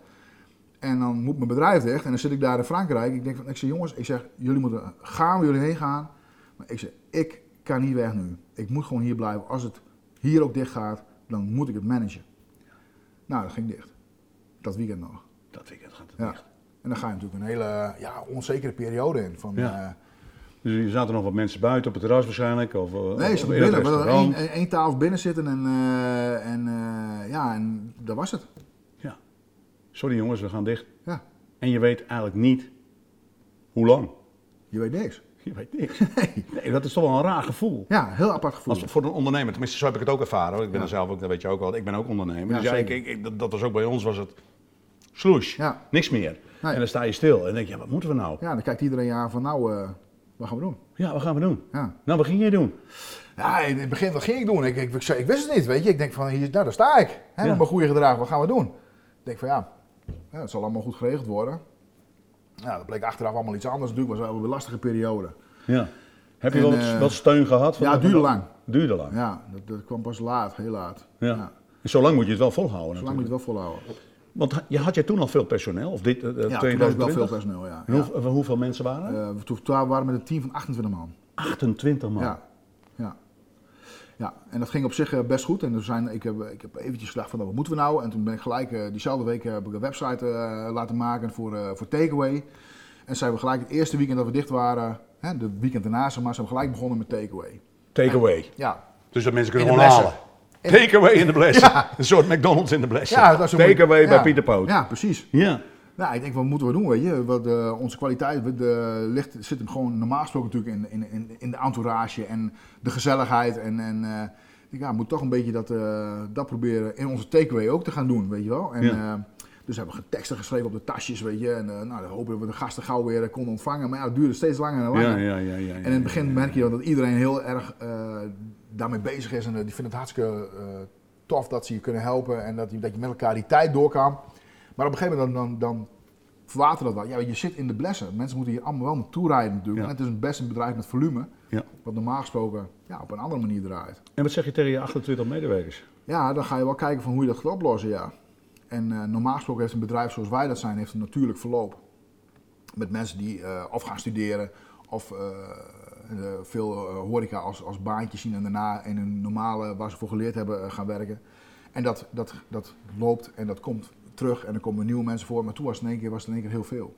En dan moet mijn bedrijf dicht en dan zit ik daar in Frankrijk. Ik denk van, ik zeg jongens, ik zeg, jullie moeten gaan jullie heen gaan. Maar ik zeg, ik kan niet weg nu. Ik moet gewoon hier blijven. Als het hier ook dicht gaat, dan moet ik het managen. Nou, dat ging dicht. Dat weekend nog. Dat weekend gaat het Ja. dicht. En dan ga je natuurlijk een hele ja, onzekere periode in. Van, Ja. eh, Dus er zaten nog wat mensen buiten op het terras waarschijnlijk? Of, eh, nee, ze het binnen. We hadden één, tafel binnen zitten en, eh, en ja, en dat was het. Ja. Sorry jongens, we gaan dicht. Ja, En je weet eigenlijk niet hoe lang. je weet niks. (laughs) Je weet niks. (laughs) Nee, dat is toch wel een raar gevoel. Ja, heel apart gevoel. Als voor een ondernemer, tenminste zo heb ik het ook ervaren. hoor. Ik ben Ja. er zelf ook, dat weet je ook wel. Ik ben ook ondernemer. Ja, dus ja, ik, ik, dat was ook bij ons, was het sloes. Ja. Niks meer. Nee. En dan sta je stil en dan denk je, ja, wat moeten we nou? Ja, dan kijkt iedereen je aan van nou, eh, wat gaan we doen? Ja, wat gaan we doen? Ja. Nou, wat ging je doen? Ja, in het begin, wat ging ik doen? Ik, ik, ik, zei- ik wist het niet, weet je. Ik denk van, hier, nou, daar sta ik. Hè, Ja. Met mijn goede gedrag, wat gaan we doen? Ik denk van, ja, ja, het zal allemaal goed geregeld worden. Ja, dat bleek achteraf allemaal iets anders. Natuurlijk was wel een lastige periode. Ja. Heb je En, wel, eh, wat steun gehad? Van ja, het duurde lang. Duurde lang. Ja, dat, dat kwam pas laat, heel laat. Ja. Ja. En zo lang moet je het wel volhouden Zo lang moet je het wel volhouden. Want je, had jij toen al veel personeel? Of dit, eh, Ja, toen had ik 2020? wel veel personeel, ja. En ja. hoe- hoeveel mensen waren er? Eh, we toen waren we met een team van 28 man. 28 man. Ja, ja. Ja, en dat ging op zich eh, best goed. En er zijn, ik, heb, ik heb eventjes gedacht van, nou, wat moeten we nou? En toen ben ik gelijk, eh, diezelfde week heb ik een website eh, laten maken voor, eh, voor Takeaway. En zijn we gelijk het eerste weekend dat we dicht waren, hè, de weekend daarna, zeg maar, zijn we gelijk begonnen met Takeaway. Takeaway. Ja, Dus dat mensen kunnen gewoon halen. Takeaway in de. Ja. Een soort McDonald's in de blessen. ja dat is bij. Pieter Poot. Ja, precies. Ja. Nou, ik denk, wat moeten we doen, weet je? Wat, eh, onze kwaliteit we- de, ligt, zit hem gewoon normaal gesproken natuurlijk in, in, in, in de entourage en de gezelligheid. En, en eh, ik ja, we moeten toch een beetje dat, eh, dat proberen in onze takeaway ook te gaan doen, weet je wel. En, Ja. eh, dus hebben we teksten geschreven op de tasjes, weet je. En eh, nou, dan hopen we dat we de gasten gauw weer konden ontvangen. Maar ja, het duurde steeds langer en langer. Ja, ja, ja, ja, En in het begin merk je dat iedereen heel erg eh, daarmee bezig is. En eh, die vinden het hartstikke eh, tof dat ze je kunnen helpen. En dat je, dat je met elkaar die tijd door kan. Maar op een gegeven moment dan, dan, dan verwatert dat wel. Ja, je zit in de blessen. Mensen moeten hier allemaal wel naartoe rijden natuurlijk. Ja. En het is een best een bedrijf met volume. Ja. Wat normaal gesproken ja, op een andere manier draait. En wat zeg je tegen je 28 medewerkers? Ja, dan ga je wel kijken van hoe je dat gaat oplossen, ja. En eh, normaal gesproken heeft een bedrijf zoals wij dat zijn, heeft een natuurlijk verloop. Met mensen die uh, of gaan studeren of uh, veel horeca als, als baantje zien en daarna in een normale, waar ze voor geleerd hebben, gaan werken. En dat, dat, dat loopt en dat komt terug en er komen nieuwe mensen voor. Maar toen was het in één keer, was het in één keer heel veel.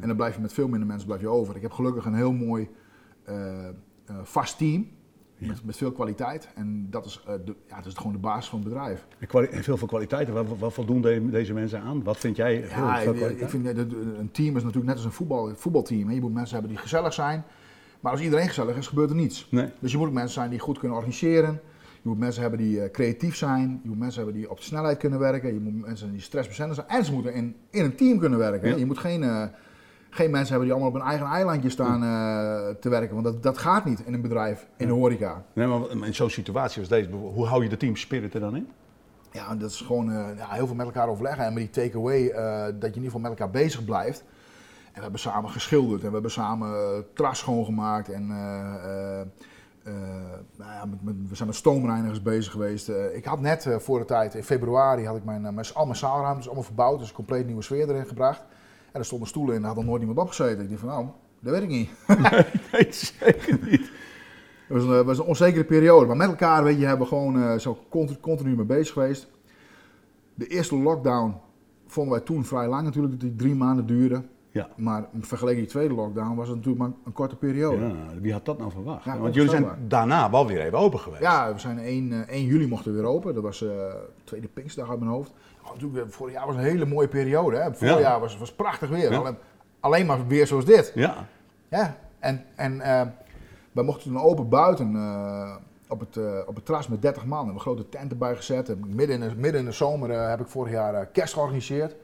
En dan blijf je met veel minder mensen blijf je over. Ik heb gelukkig een heel mooi vast team met, met, veel kwaliteit. En dat is, uh, de, ja, dat is gewoon de basis van het bedrijf. En, veel veel kwaliteiten. Wat, wat voldoen deze mensen aan? Wat vind jij heel ja, veel kwaliteit? Ik vind, een team is natuurlijk net als een voetbal, voetbalteam. Je moet mensen hebben die gezellig zijn. Maar als iedereen gezellig is, gebeurt er niets. Nee. Dus je moet mensen zijn die goed kunnen organiseren. Je moet mensen hebben die uh, creatief zijn. Je moet mensen hebben die op de snelheid kunnen werken. Je moet mensen die stressbestendig zijn. En ze moeten in, in een team kunnen werken. Ja. Je moet geen... Uh, geen mensen hebben die allemaal op een eigen eilandje staan uh, te werken. Want dat, dat gaat niet in een bedrijf, in de horeca. Nee, maar in zo'n situatie als deze, hoe hou je de team spirit er dan in? Ja, dat is gewoon uh, ja, heel veel met elkaar overleggen. En met die takeaway, dat je in ieder geval met elkaar bezig blijft. We hebben samen geschilderd en we hebben samen tras schoongemaakt. En nou ja, met, met, we zijn met stoomreinigers bezig geweest. ik had net voor de tijd, in februari, had ik mijn, mijn, al mijn zaalruimtes allemaal verbouwd. Dus een compleet nieuwe sfeer erin gebracht. En er stonden stoelen in, daar had nog nooit iemand opgezeten. Ik dacht van nou, dat weet ik niet. (laughs) nee, zeker niet. Het was, een, was een onzekere periode. Maar met elkaar, weet je, hebben we gewoon zo continu, continu mee bezig geweest. De eerste lockdown vonden wij toen vrij lang natuurlijk, dat die drie maanden duurde. Ja. Maar vergeleken die tweede lockdown was het natuurlijk maar een korte periode. Ja, wie had dat nou verwacht? Ja, Want jullie zijn daarna wel weer even open geweest. Ja, we zijn 1, 1 juli mochten we weer open. Dat was uh, tweede Pinksterdag uit mijn hoofd. Oh, natuurlijk, vorig jaar was een hele mooie periode. Hè? Vorig jaar was, was prachtig weer. Alleen, alleen, maar weer zoals dit. Ja. Ja, en, en uh, wij mochten toen open buiten uh, op, het, op het terras met 30 man. We hebben een grote tent erbij gezet. Midden in de, midden in de zomer heb ik vorig jaar kerst georganiseerd.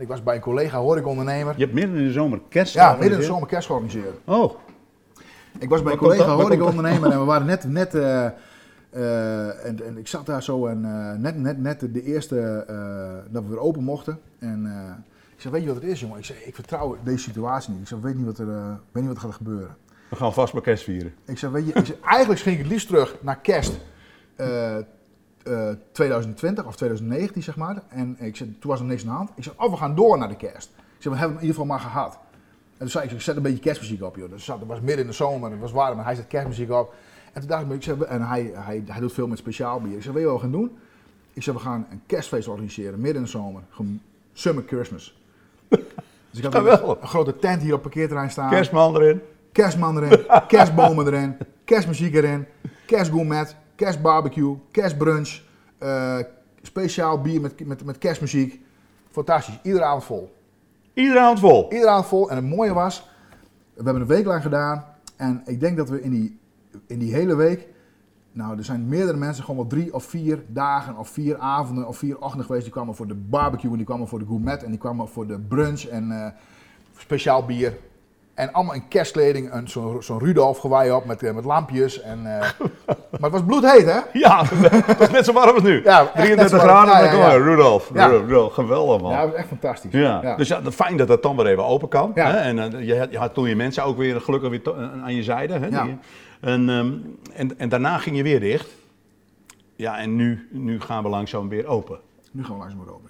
En ik was bij een collega horecaondernemer. Je hebt midden in de zomer kerst Ja, midden in de zomer kerst georganiseerd. Oh. Ik was bij een collega horecaondernemer en we waren net... net uh, en, en, ik zat daar zo en uh, net, net, net de eerste dat we weer open mochten. En ik zei, weet je wat het is jongen? Ik zei, ik vertrouw deze situatie niet. Ik zei, weet niet wat er, weet niet wat er gaat gebeuren. We gaan vast maar kerst vieren. Ik zei, weet je, ik zei, eigenlijk ging ik het liefst terug naar kerst 2020 of 2019 zeg maar. En ik zei, toen was er niks aan de hand. Ik zei, oh we gaan door naar de kerst. Ik zei, we hebben hem in ieder geval maar gehad. En toen zei ik, ik zet een beetje kerstmuziek op joh. Dus het was midden in de zomer, het was warm en hij zet kerstmuziek op. En toen dacht ik, ik zeg, en hij, hij, hij doet veel met speciaal bier. Ik zeg, weet je wat we gaan doen? Ik zeg, we gaan een kerstfeest organiseren, midden in de zomer. Summer Christmas. Dus ik had een, een, grote tent hier op het parkeerterrein staan. Kerstman erin. Kerstman erin, kerstbomen erin, kerstmuziek erin, kerstgourmet, kerstbarbecue, kerstbrunch, uh, speciaal bier met, met, met kerstmuziek. Fantastisch, iedere avond vol. Iedere avond vol? Iedere avond vol. En het mooie was, we hebben een week lang gedaan. En ik denk dat we in die in die hele week, nou, er zijn meerdere mensen gewoon wel drie of vier dagen of vier avonden of vier ochtenden geweest. Die kwamen voor de barbecue en die kwamen voor de gourmet en die kwamen voor de brunch en uh, speciaal bier. En allemaal in kerstkleding, zo'n zo Rudolf gewaai op met, uh, met lampjes. En, uh, (laughs) maar het was bloedheet, hè? Ja, (laughs) het was net zo warm als nu. Ja, 33 graden, ja, ja, ja. Rudolf. Ja. Rudolf. Geweldig, man. Ja, dat was echt fantastisch. Ja. Dus ja, fijn dat het dan weer even open kan. Hè? En uh, je, had, je had toen je mensen ook weer gelukkig weer aan je zijde. Hè? Die, en, um, en, en, daarna ging je weer dicht. Ja, en nu, nu gaan we langzaam weer open. Nu gaan we langzaam weer open, ja.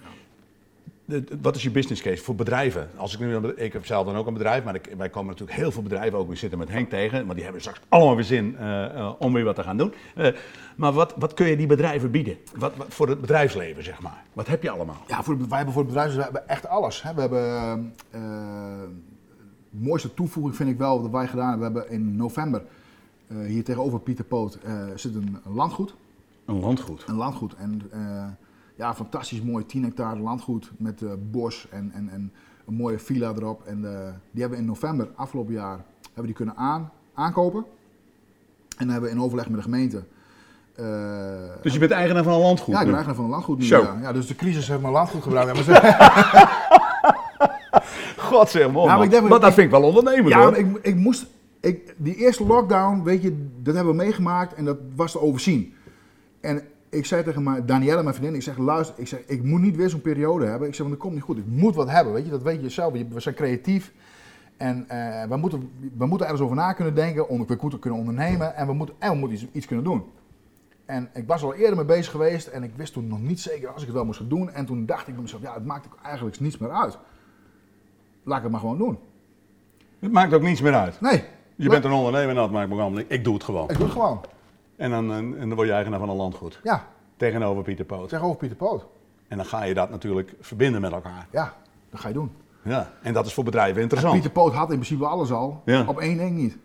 Wat is je business case voor bedrijven? Als ik, nu, ik heb zelf dan ook een bedrijf, maar ik, wij komen natuurlijk heel veel bedrijven ook. We zitten met Henk tegen, maar die hebben straks allemaal weer zin uh, uh, om weer wat te gaan doen. Uh, maar wat, wat kun je die bedrijven bieden? Wat, wat, voor het bedrijfsleven, zeg maar. Wat heb je allemaal? Ja, voor, wij hebben voor het bedrijfsleven we hebben echt alles. Hè. We hebben de mooiste toevoeging vind ik wel dat wij gedaan hebben. We hebben in november uh, hier tegenover Pieter Poot uh, zit een, een, landgoed. Een landgoed? Een landgoed. En uh, ja, fantastisch mooi 10 hectare landgoed met bos en, en, en een mooie villa erop. En die hebben we in november, afgelopen jaar, hebben die kunnen aan, aankopen. En dan hebben we in overleg met de gemeente... dus je bent eigenaar van een landgoed? Ja, ik ben eigenaar van een landgoed nu. Ja. ja. dus de crisis heeft mijn landgoed gebruikt. (laughs) God zeg man. Maar, ik denk, maar dat vind ik wel ondernemen ja, hoor. Ik, ik moest ik, die eerste lockdown, weet je, dat hebben we meegemaakt en dat was te overzien. En ik zei tegen mijn, Danielle, mijn vriendin, ik zeg, luister, ik, zeg, ik moet niet weer zo'n periode hebben. Ik zeg, want dat komt niet goed. Ik moet wat hebben, weet je, dat weet je zelf. We zijn creatief en uh, we, moeten, we moeten ergens over na kunnen denken, om, we moeten kunnen ondernemen en we moeten, en we moeten iets, iets kunnen doen. En ik was al eerder mee bezig geweest en ik wist toen nog niet zeker als ik het wel moest gaan doen. En toen dacht ik bij mezelf, ja, het maakt eigenlijk niets meer uit. Laat ik het maar gewoon doen. Het maakt ook niets meer uit. Nee, Je bent een ondernemer, dat maakt me allemaal niet. Ik doe het gewoon. ik doe het gewoon. En dan, en, en dan word je eigenaar van een landgoed. Ja, Tegenover Pieter Poot. tegenover Pieter Poot. En dan ga je dat natuurlijk verbinden met elkaar. Ja, dat ga je doen. Ja. En dat is voor bedrijven interessant. Pieter Poot had in principe alles al, Ja. op één ding niet.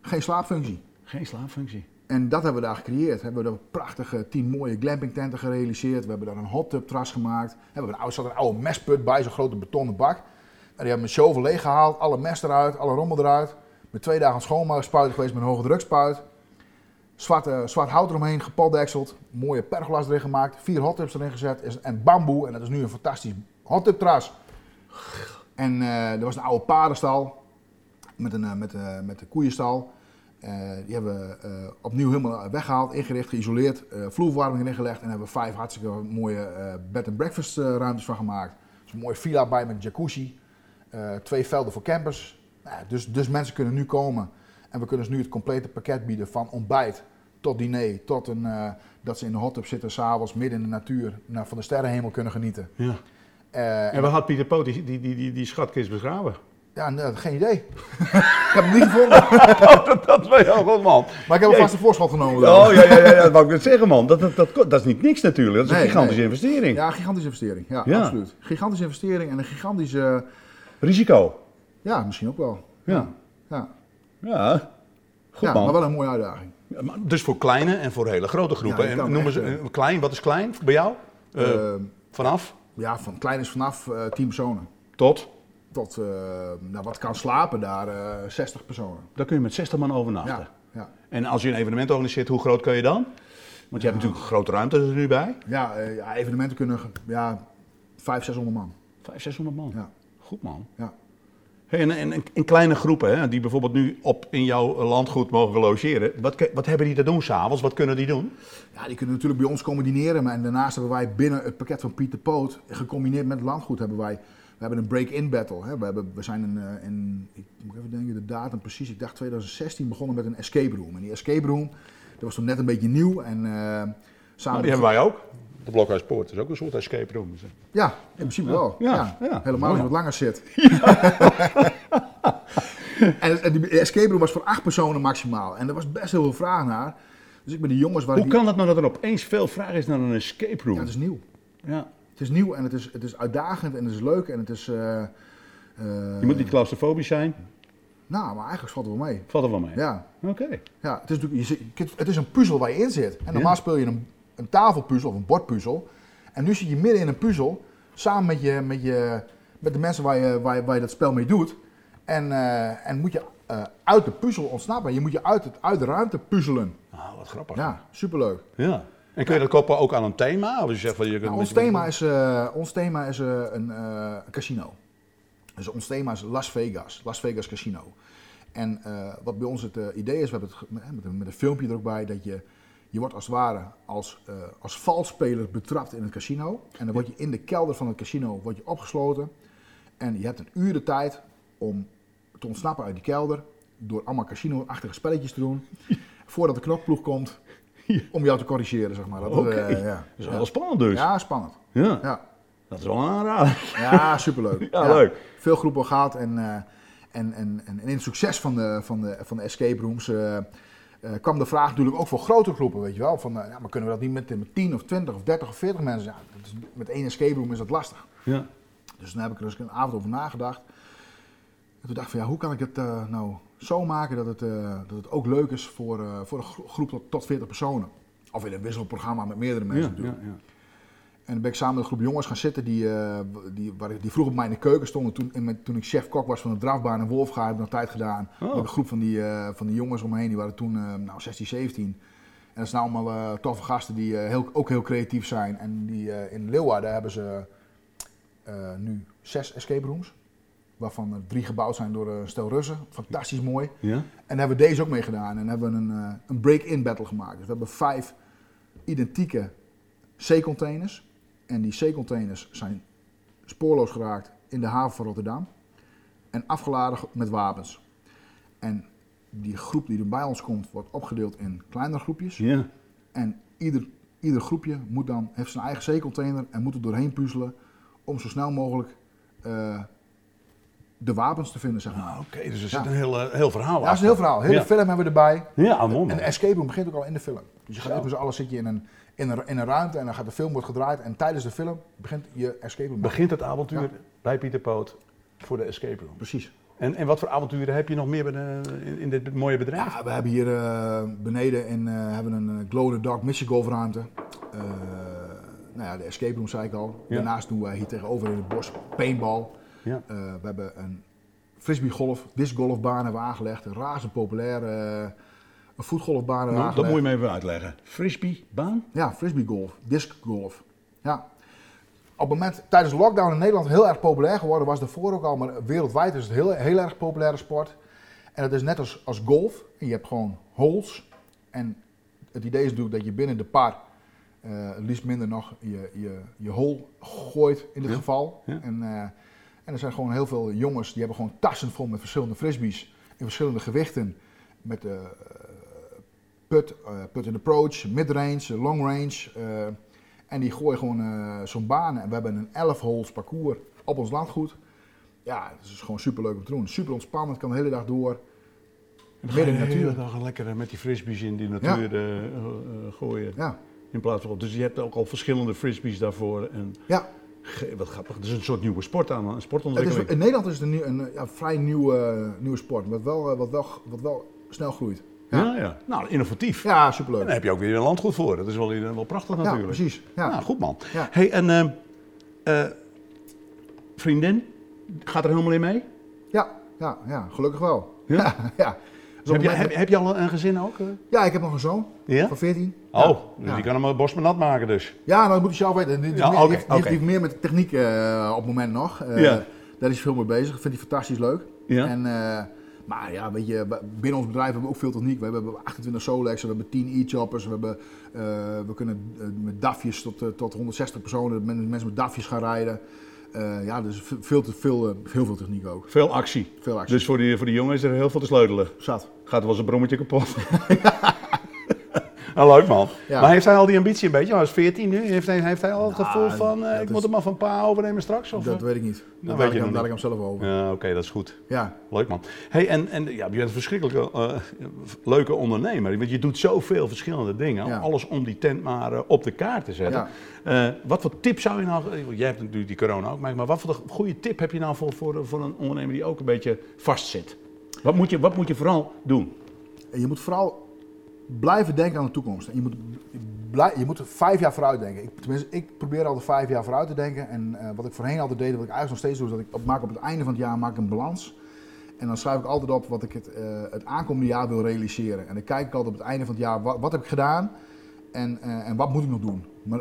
Geen slaapfunctie. Geen slaapfunctie. En dat hebben we daar gecreëerd. We hebben daar prachtige tien mooie glampingtenten gerealiseerd. We hebben daar een hot tub terras gemaakt. We hebben een oude, zat een oude mestput bij, zo'n grote betonnen bak. En die hebben we met shovel leeggehaald, alle mest eruit, alle rommel eruit. Met twee dagen schoonmaken spuiten geweest met een hoge drukspuit. Zwart, hout eromheen, gepoldekseld. Mooie pergolas erin gemaakt. Vier hot tubs erin gezet. En bamboe. En dat is nu een fantastisch hot tub terras. En eh, er was een oude paardenstal. Met een, eh, met, eh, met koeienstal. Die hebben we opnieuw helemaal weggehaald, ingericht, geïsoleerd, vloerverwarming erin gelegd en hebben we vijf hartstikke mooie bed and breakfast ruimtes van gemaakt. Dus een mooie villa bij met jacuzzi, twee velden voor campers. Nou, dus, dus mensen kunnen nu komen en we kunnen dus nu het complete pakket bieden van ontbijt tot diner, tot een, eh, dat ze in de hot tub zitten s'avonds midden in de natuur, nou, van de sterrenhemel kunnen genieten. Ja. Eh, En waar had Pieter Poot die, die, die, die, die schatkist begraven? ja, nee, geen idee. (laughs) ik heb hem niet gevonden, (laughs) dat, dat weet je goed, man. maar ik heb hem Jee. vast een voorschot genomen. dan. Oh ja, ja, ja, ja, dat wou ik net zeggen, man. Dat, dat, dat, dat is niet niks natuurlijk. Dat is een gigantische nee. investering. Ja, gigantische investering. Ja, Ja. absoluut. Gigantische investering en een gigantische... Risico. Ja, misschien ook wel. Ja. Ja, Ja. Goed, man. maar wel een mooie uitdaging. Dus voor kleine en voor hele grote groepen. Ja, en noemen ze eh, klein, wat is klein bij jou? Eh, Eh, vanaf ja, van klein is vanaf 10 personen. tot? Tot, nou, wat kan slapen daar, eh 60 personen. Daar kun je met 60 man overnachten. Ja, ja. En als je een evenement organiseert, hoe groot kun je dan? Want je hebt natuurlijk grote ruimte er nu bij. Ja, ja, evenementen kunnen ja, 500, 600 man. 500, 600 man. Ja, Goed man. ja. In kleine groepen, hè, die bijvoorbeeld nu op in jouw landgoed mogen logeren. Wat, wat hebben die te doen s'avonds? Wat kunnen die doen? ja, die kunnen natuurlijk bij ons komen dineren. Maar en daarnaast hebben wij binnen het pakket van Pieter Poot, gecombineerd met het landgoed, hebben wij... We hebben een break-in battle. Hè. We, hebben, we zijn in, eh, in, ik moet even denken, de datum precies, ik dacht 2016 begonnen met een escape room. En die escape room, dat was toen net een beetje nieuw. En, eh, samen Nou, die hebben wij ook. De Blokhuispoort is ook een soort escape room. Ja, in principe wel. Ja. Helemaal als je wat langer zit. (laughs) en, en die escape room was voor acht personen maximaal. En er was best heel veel vraag naar. Dus ik ben die jongens waar Hoe die... kan dat nou dat er opeens veel vraag is naar een escape room? Ja, het is nieuw. Ja. Het is nieuw en het is, het is uitdagend en het is leuk en het is... eh, eh, Je moet niet claustrofobisch zijn. Nou, maar eigenlijk valt het wel mee. Valt er wel mee. Ja, Oké. ja het, is natuurlijk, je het is een puzzel waar je in zit. En normaal Ja. speel je een, een tafelpuzzel of een bordpuzzel. En nu zit je midden in een puzzel, samen met, je, met, je, met de mensen waar je, waar, je, waar je dat spel mee doet. En, eh, en moet je eh, uit de puzzel ontsnappen. Je moet je uit, het, uit de ruimte puzzelen. Nou, wat grappig. Ja, superleuk. Ja. En kun je dat koppelen ook aan een thema? Of je zegt van je kunt Nou, met- ons thema is, eh, ons thema is eh, een eh, casino. Dus ons thema is Las Vegas, Las Vegas Casino. En eh, wat bij ons het eh, idee is, we hebben het met, met, een, met een filmpje er ook bij, dat je, je wordt als het ware als, eh als valspeler betrapt in het casino. En dan word je in de kelder van het casino word je opgesloten. En je hebt een uur de tijd om te ontsnappen uit die kelder. Door allemaal casino-achtige spelletjes te doen. Voordat de knokploeg komt om jou te corrigeren, zeg maar. Dat, Oké. eh, ja. Dat is Ja. wel spannend dus. Ja, spannend. Ja. Ja, Dat is wel aanrader. ja superleuk. (laughs) Ja, leuk. Veel groepen gehad en, eh, en, en, en in het succes van de, van de, van de escape rooms eh, kwam de vraag natuurlijk ook voor grotere groepen, weet je wel. Van, eh, ja, maar kunnen we dat niet met, met 10 of 20 of 30 of 40 mensen? Ja, dat is, met één escape room is dat lastig. Ja. Dus toen heb ik er dus een avond over nagedacht. En toen dacht ik van ja, hoe kan ik het eh, nou zo maken dat het, dat het ook leuk is voor, voor een gro- groep tot, tot 40 personen. Of in een wisselprogramma met meerdere mensen Ja, natuurlijk. ja, ja. En dan ben ik samen met een groep jongens gaan zitten die, eh, die, waar, ik- die vroeger bij mij in de keuken stonden. Toen, toen ik chef-kok was van de drafbaan in Wolfga, heb ik nog tijd gedaan. Oh. Met een groep van die, eh, van die jongens om me heen, die waren toen eh, nou, 16, 17. En dat zijn allemaal toffe gasten die heel, ook heel creatief zijn. En die, in Leeuwarden hebben ze nu zes escape rooms. Waarvan er drie gebouwd zijn door een stel Russen. Fantastisch mooi. Ja? En daar hebben we deze ook mee gedaan. En hebben we een, een break-in battle gemaakt. Dus we hebben vijf identieke C-containers. En die C-containers zijn spoorloos geraakt in de haven van Rotterdam. En afgeladen met wapens. En die groep die er bij ons komt, wordt opgedeeld in kleinere groepjes. Ja. En ieder, ieder groepje moet dan, heeft zijn eigen zeecontainer en moet er doorheen puzzelen om zo snel mogelijk eh, de wapens te vinden, zeg maar. Ah, Oké, dus er Ja. zit een heel, heel verhaal Ja, dat is een heel verhaal. Hele Ja. film hebben we erbij. Ja, mooi. En de man. escape room begint ook al in de film. Dus je gaat Zo. even met z'n allen zit je in een, in, een, in een ruimte en dan gaat de film wordt gedraaid. En tijdens de film begint je escape room. Begint het avontuur bij Pieter Poot voor de escape room. Precies. En, en wat voor avonturen heb je nog meer de, in, in dit mooie bedrijf? Ja, we hebben hier eh, beneden in, eh, hebben een eh, glow in the dark mission golfruimte. Eh, nou ja, de escape room zei ik al. Daarnaast doen wij hier tegenover in het bos paintball. Ja. Eh, we hebben een frisbee golf, disc golfbaan hebben we aangelegd. Een razend populair eh, een voetgolfbaan Nou, dat moet je me even uitleggen. Frisbee, baan? Ja, frisbee golf, disc golf. Ja. Op het moment, tijdens de lockdown in Nederland heel erg populair geworden, was daarvoor ook al, maar wereldwijd is het heel, heel erg populaire sport. En het is net als, als golf, je hebt gewoon holes. En het idee is natuurlijk dat je binnen de par, eh, het liefst minder nog, je, je, je hole gooit in dit Ja, geval. ja. En, eh, en er zijn gewoon heel veel jongens die hebben gewoon tassen vol met verschillende frisbees in verschillende gewichten. Met de put, eh, put in approach, midrange, long range. eh, en die gooien gewoon zo'n baan. En we hebben een 11 holes parcours op ons landgoed. Ja, het is gewoon super leuk om te doen. Super ontspannend, kan de hele dag door. Midden in de natuur. dag lekker met die frisbees in die natuur gooien. Ja, In plaats van, dus je hebt ook al verschillende frisbees daarvoor. En, ja. Wat grappig, het is een soort nieuwe sport aan, een Het is, sportontwikkeling. in Nederland is het een, een ja, vrij nieuwe, eh, nieuwe sport, wat wel, eh, wat, wel, wat wel snel groeit. ja. Ja, Ja, Nou, innovatief. ja En superleuk. daar heb je ook weer een landgoed voor. Dat is wel, wel prachtig Ja, natuurlijk. precies. Ja. Nou, goed man. Ja. Hey, en eh, eh, vriendin, gaat er helemaal in mee? Ja, ja, ja, gelukkig wel. Ja? Ja, (laughs) ja. Heb je, heb, heb je al een gezin ook? eh? ja, ik heb nog een zoon Ja? van 14. Oh, dus Ja. die kan hem een bos maar nat maken dus. Ja, nou, dat moet je zelf weten. Die, Ja, heeft- heeft meer met techniek eh, op het moment nog. Eh, Ja. Daar is hij veel mee bezig. Dat vindt hij fantastisch leuk. Ja. En, eh, maar ja, weet je, binnen ons bedrijf hebben we ook veel techniek. We hebben 28 Solex, we hebben 10 e-choppers. We, hebben, eh, we kunnen eh, met DAFjes tot, eh, tot 160 personen, men- mensen met DAFjes gaan rijden. Eh, ja, dus ve- veel, te, veel, eh, heel veel techniek ook. Veel actie. Veel actie. Dus voor die, voor die jongen is er heel veel te sleutelen. Zat. Gaat wel eens een brommetje kapot. (laughs) nou, leuk man. Ja. Maar heeft hij al die ambitie een beetje? Hij is 14 nu. Heeft hij, heeft hij al het Nou, gevoel van, eh, ik is- moet hem maar van pa overnemen straks? Of, Dat eh? weet ik niet. weet Dat je laat ik, hem, laat ik hem zelf over. Ja, oké, dat is goed. Ja. Leuk man. Hey, en, en ja, je bent een verschrikkelijke eh, leuke ondernemer. Want je doet zoveel verschillende dingen. Ja. Alles om die tent maar op de kaart te zetten. Wat voor tip zou je nou... Jij hebt natuurlijk die corona ook meegemaakt. Maar wat voor de goede tip heb je nou voor, voor, voor een ondernemer die ook een beetje vastzit? Wat moet je, wat moet je vooral doen? En je moet vooral blijven denken aan de toekomst. Je, moet je moet vijf jaar vooruit denken. Ik, tenminste, ik probeer altijd vijf jaar vooruit te denken. En eh, wat ik voorheen altijd deed, wat ik eigenlijk nog steeds doe, is dat ik op, maak op het einde van het jaar maak een balans. En dan schrijf ik altijd op wat ik het, eh, het aankomende jaar wil realiseren. En dan kijk ik altijd op het einde van het jaar, wat, wat heb ik gedaan en, eh, en wat moet ik nog doen. Maar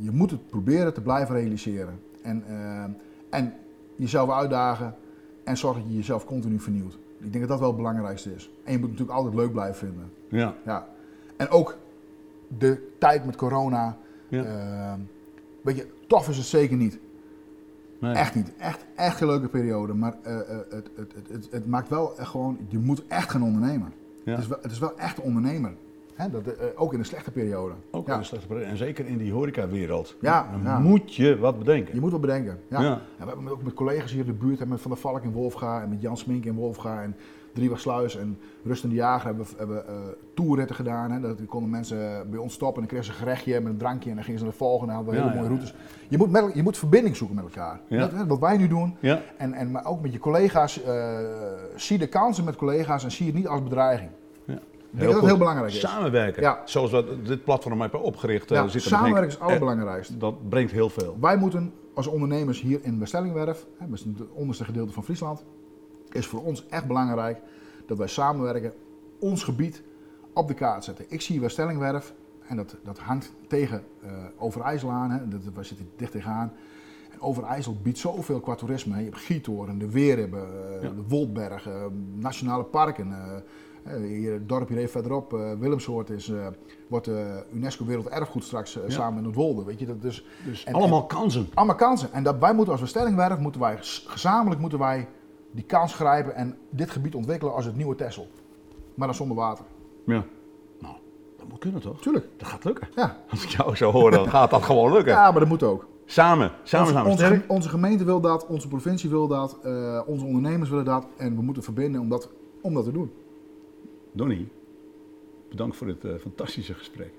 je, moet het proberen te blijven realiseren. En, en jezelf uitdagen en zorg dat je jezelf continu vernieuwt. Ik denk dat dat wel het belangrijkste is. En je moet het natuurlijk altijd leuk blijven vinden. Ja. Ja. En ook de tijd met corona. Ja. eh, weet je, tof is het zeker niet. Nee. Echt niet. Echt, echt een leuke periode. Maar eh, eh, het, het, het, het, maakt wel gewoon, je moet echt gaan ondernemen. Ja. Het, is wel, het is wel echt een ondernemer. Hè? Dat, eh, ook in een slechte periode. Ook ja. in de slechte periode. En zeker in die horecawereld. Ja, Dan ja. moet je wat bedenken. Je moet wel bedenken. Ja. Ja. We hebben ook met collega's hier in de buurt, hè, met Van der Valk in Wolfga en met Jan Smink in Wolfga en Drieweg en Rust en de Jager hebben, we- hebben eh toerritten gedaan. Hè. Dat konden mensen bij ons stoppen en dan kregen ze een gerechtje met een drankje en dan gingen ze naar de volgende en hadden we hele mooie routes. Je moet, met, je moet verbinding zoeken met elkaar. Dat, hè, wat wij nu doen. En, en, maar ook met je collega's, eh, zie de kansen met collega's en zie het niet als bedreiging. Denk dat dat heel belangrijk is. Samenwerken. Ja. Zoals we dit platform hebben opgericht. eh, Ja, we, samenwerken denk is ik, het allerbelangrijkste. eh, Dat brengt heel veel. Wij moeten als ondernemers hier in Westellingwerf, hè, het onderste gedeelte van Friesland, is voor ons echt belangrijk dat wij samenwerken, ons gebied op de kaart zetten. Ik zie Westellingwerf en dat, dat hangt tegen eh Overijssel aan, hè, dat, wij zitten dicht tegenaan. En Overijssel biedt zoveel qua toerisme. hè. Je hebt Gietoren, de Weerhibben, eh, Ja. de Woldbergen, eh, nationale parken. Eh, hier, het dorpje hier even verderop, eh Willemsoort, is, eh, wordt eh, UNESCO Werelderfgoed straks Ja. samen met Noordwolde. Weet je, dat is, Dus en- allemaal kansen. allemaal kansen. En dat wij moeten als bestellingwerf, moeten wij gezamenlijk moeten wij die kans grijpen en dit gebied ontwikkelen als het nieuwe Texel. Maar dan zonder water. Ja. Nou, dan moet kunnen toch? Tuurlijk. Dat gaat lukken. Ja. (laughs) Als ik jou zo hoor, dan gaat dat gewoon lukken. ja, maar dat moet ook. Samen, samen onze, we onze, sterk. onze gemeente wil dat, onze provincie wil dat, onze ondernemers willen dat. En we moeten verbinden om dat, om dat te doen. Donnie, bedankt voor dit eh, fantastische gesprek.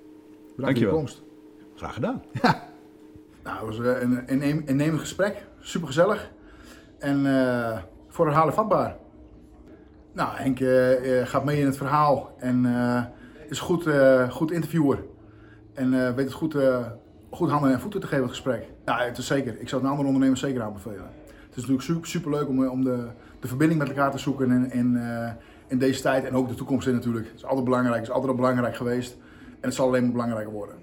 Bedankt voor je komst. Graag gedaan. Nou, het was eh, een innem- innemend gesprek. Super gezellig. En eh, voor herhalen vatbaar. Nou, Henk eh, gaat mee in het verhaal. En is goed, goed interviewer. En weet het goed, goed handen en voeten te geven, het gesprek. Ja, het is zeker. Ik zou het een andere ondernemers zeker aanbevelen. Het is natuurlijk super, super leuk om, om de, de verbinding met elkaar te zoeken in, eh, in deze tijd en ook de toekomst in natuurlijk. Het is altijd belangrijk, het is altijd al belangrijk geweest en het zal alleen maar belangrijker worden.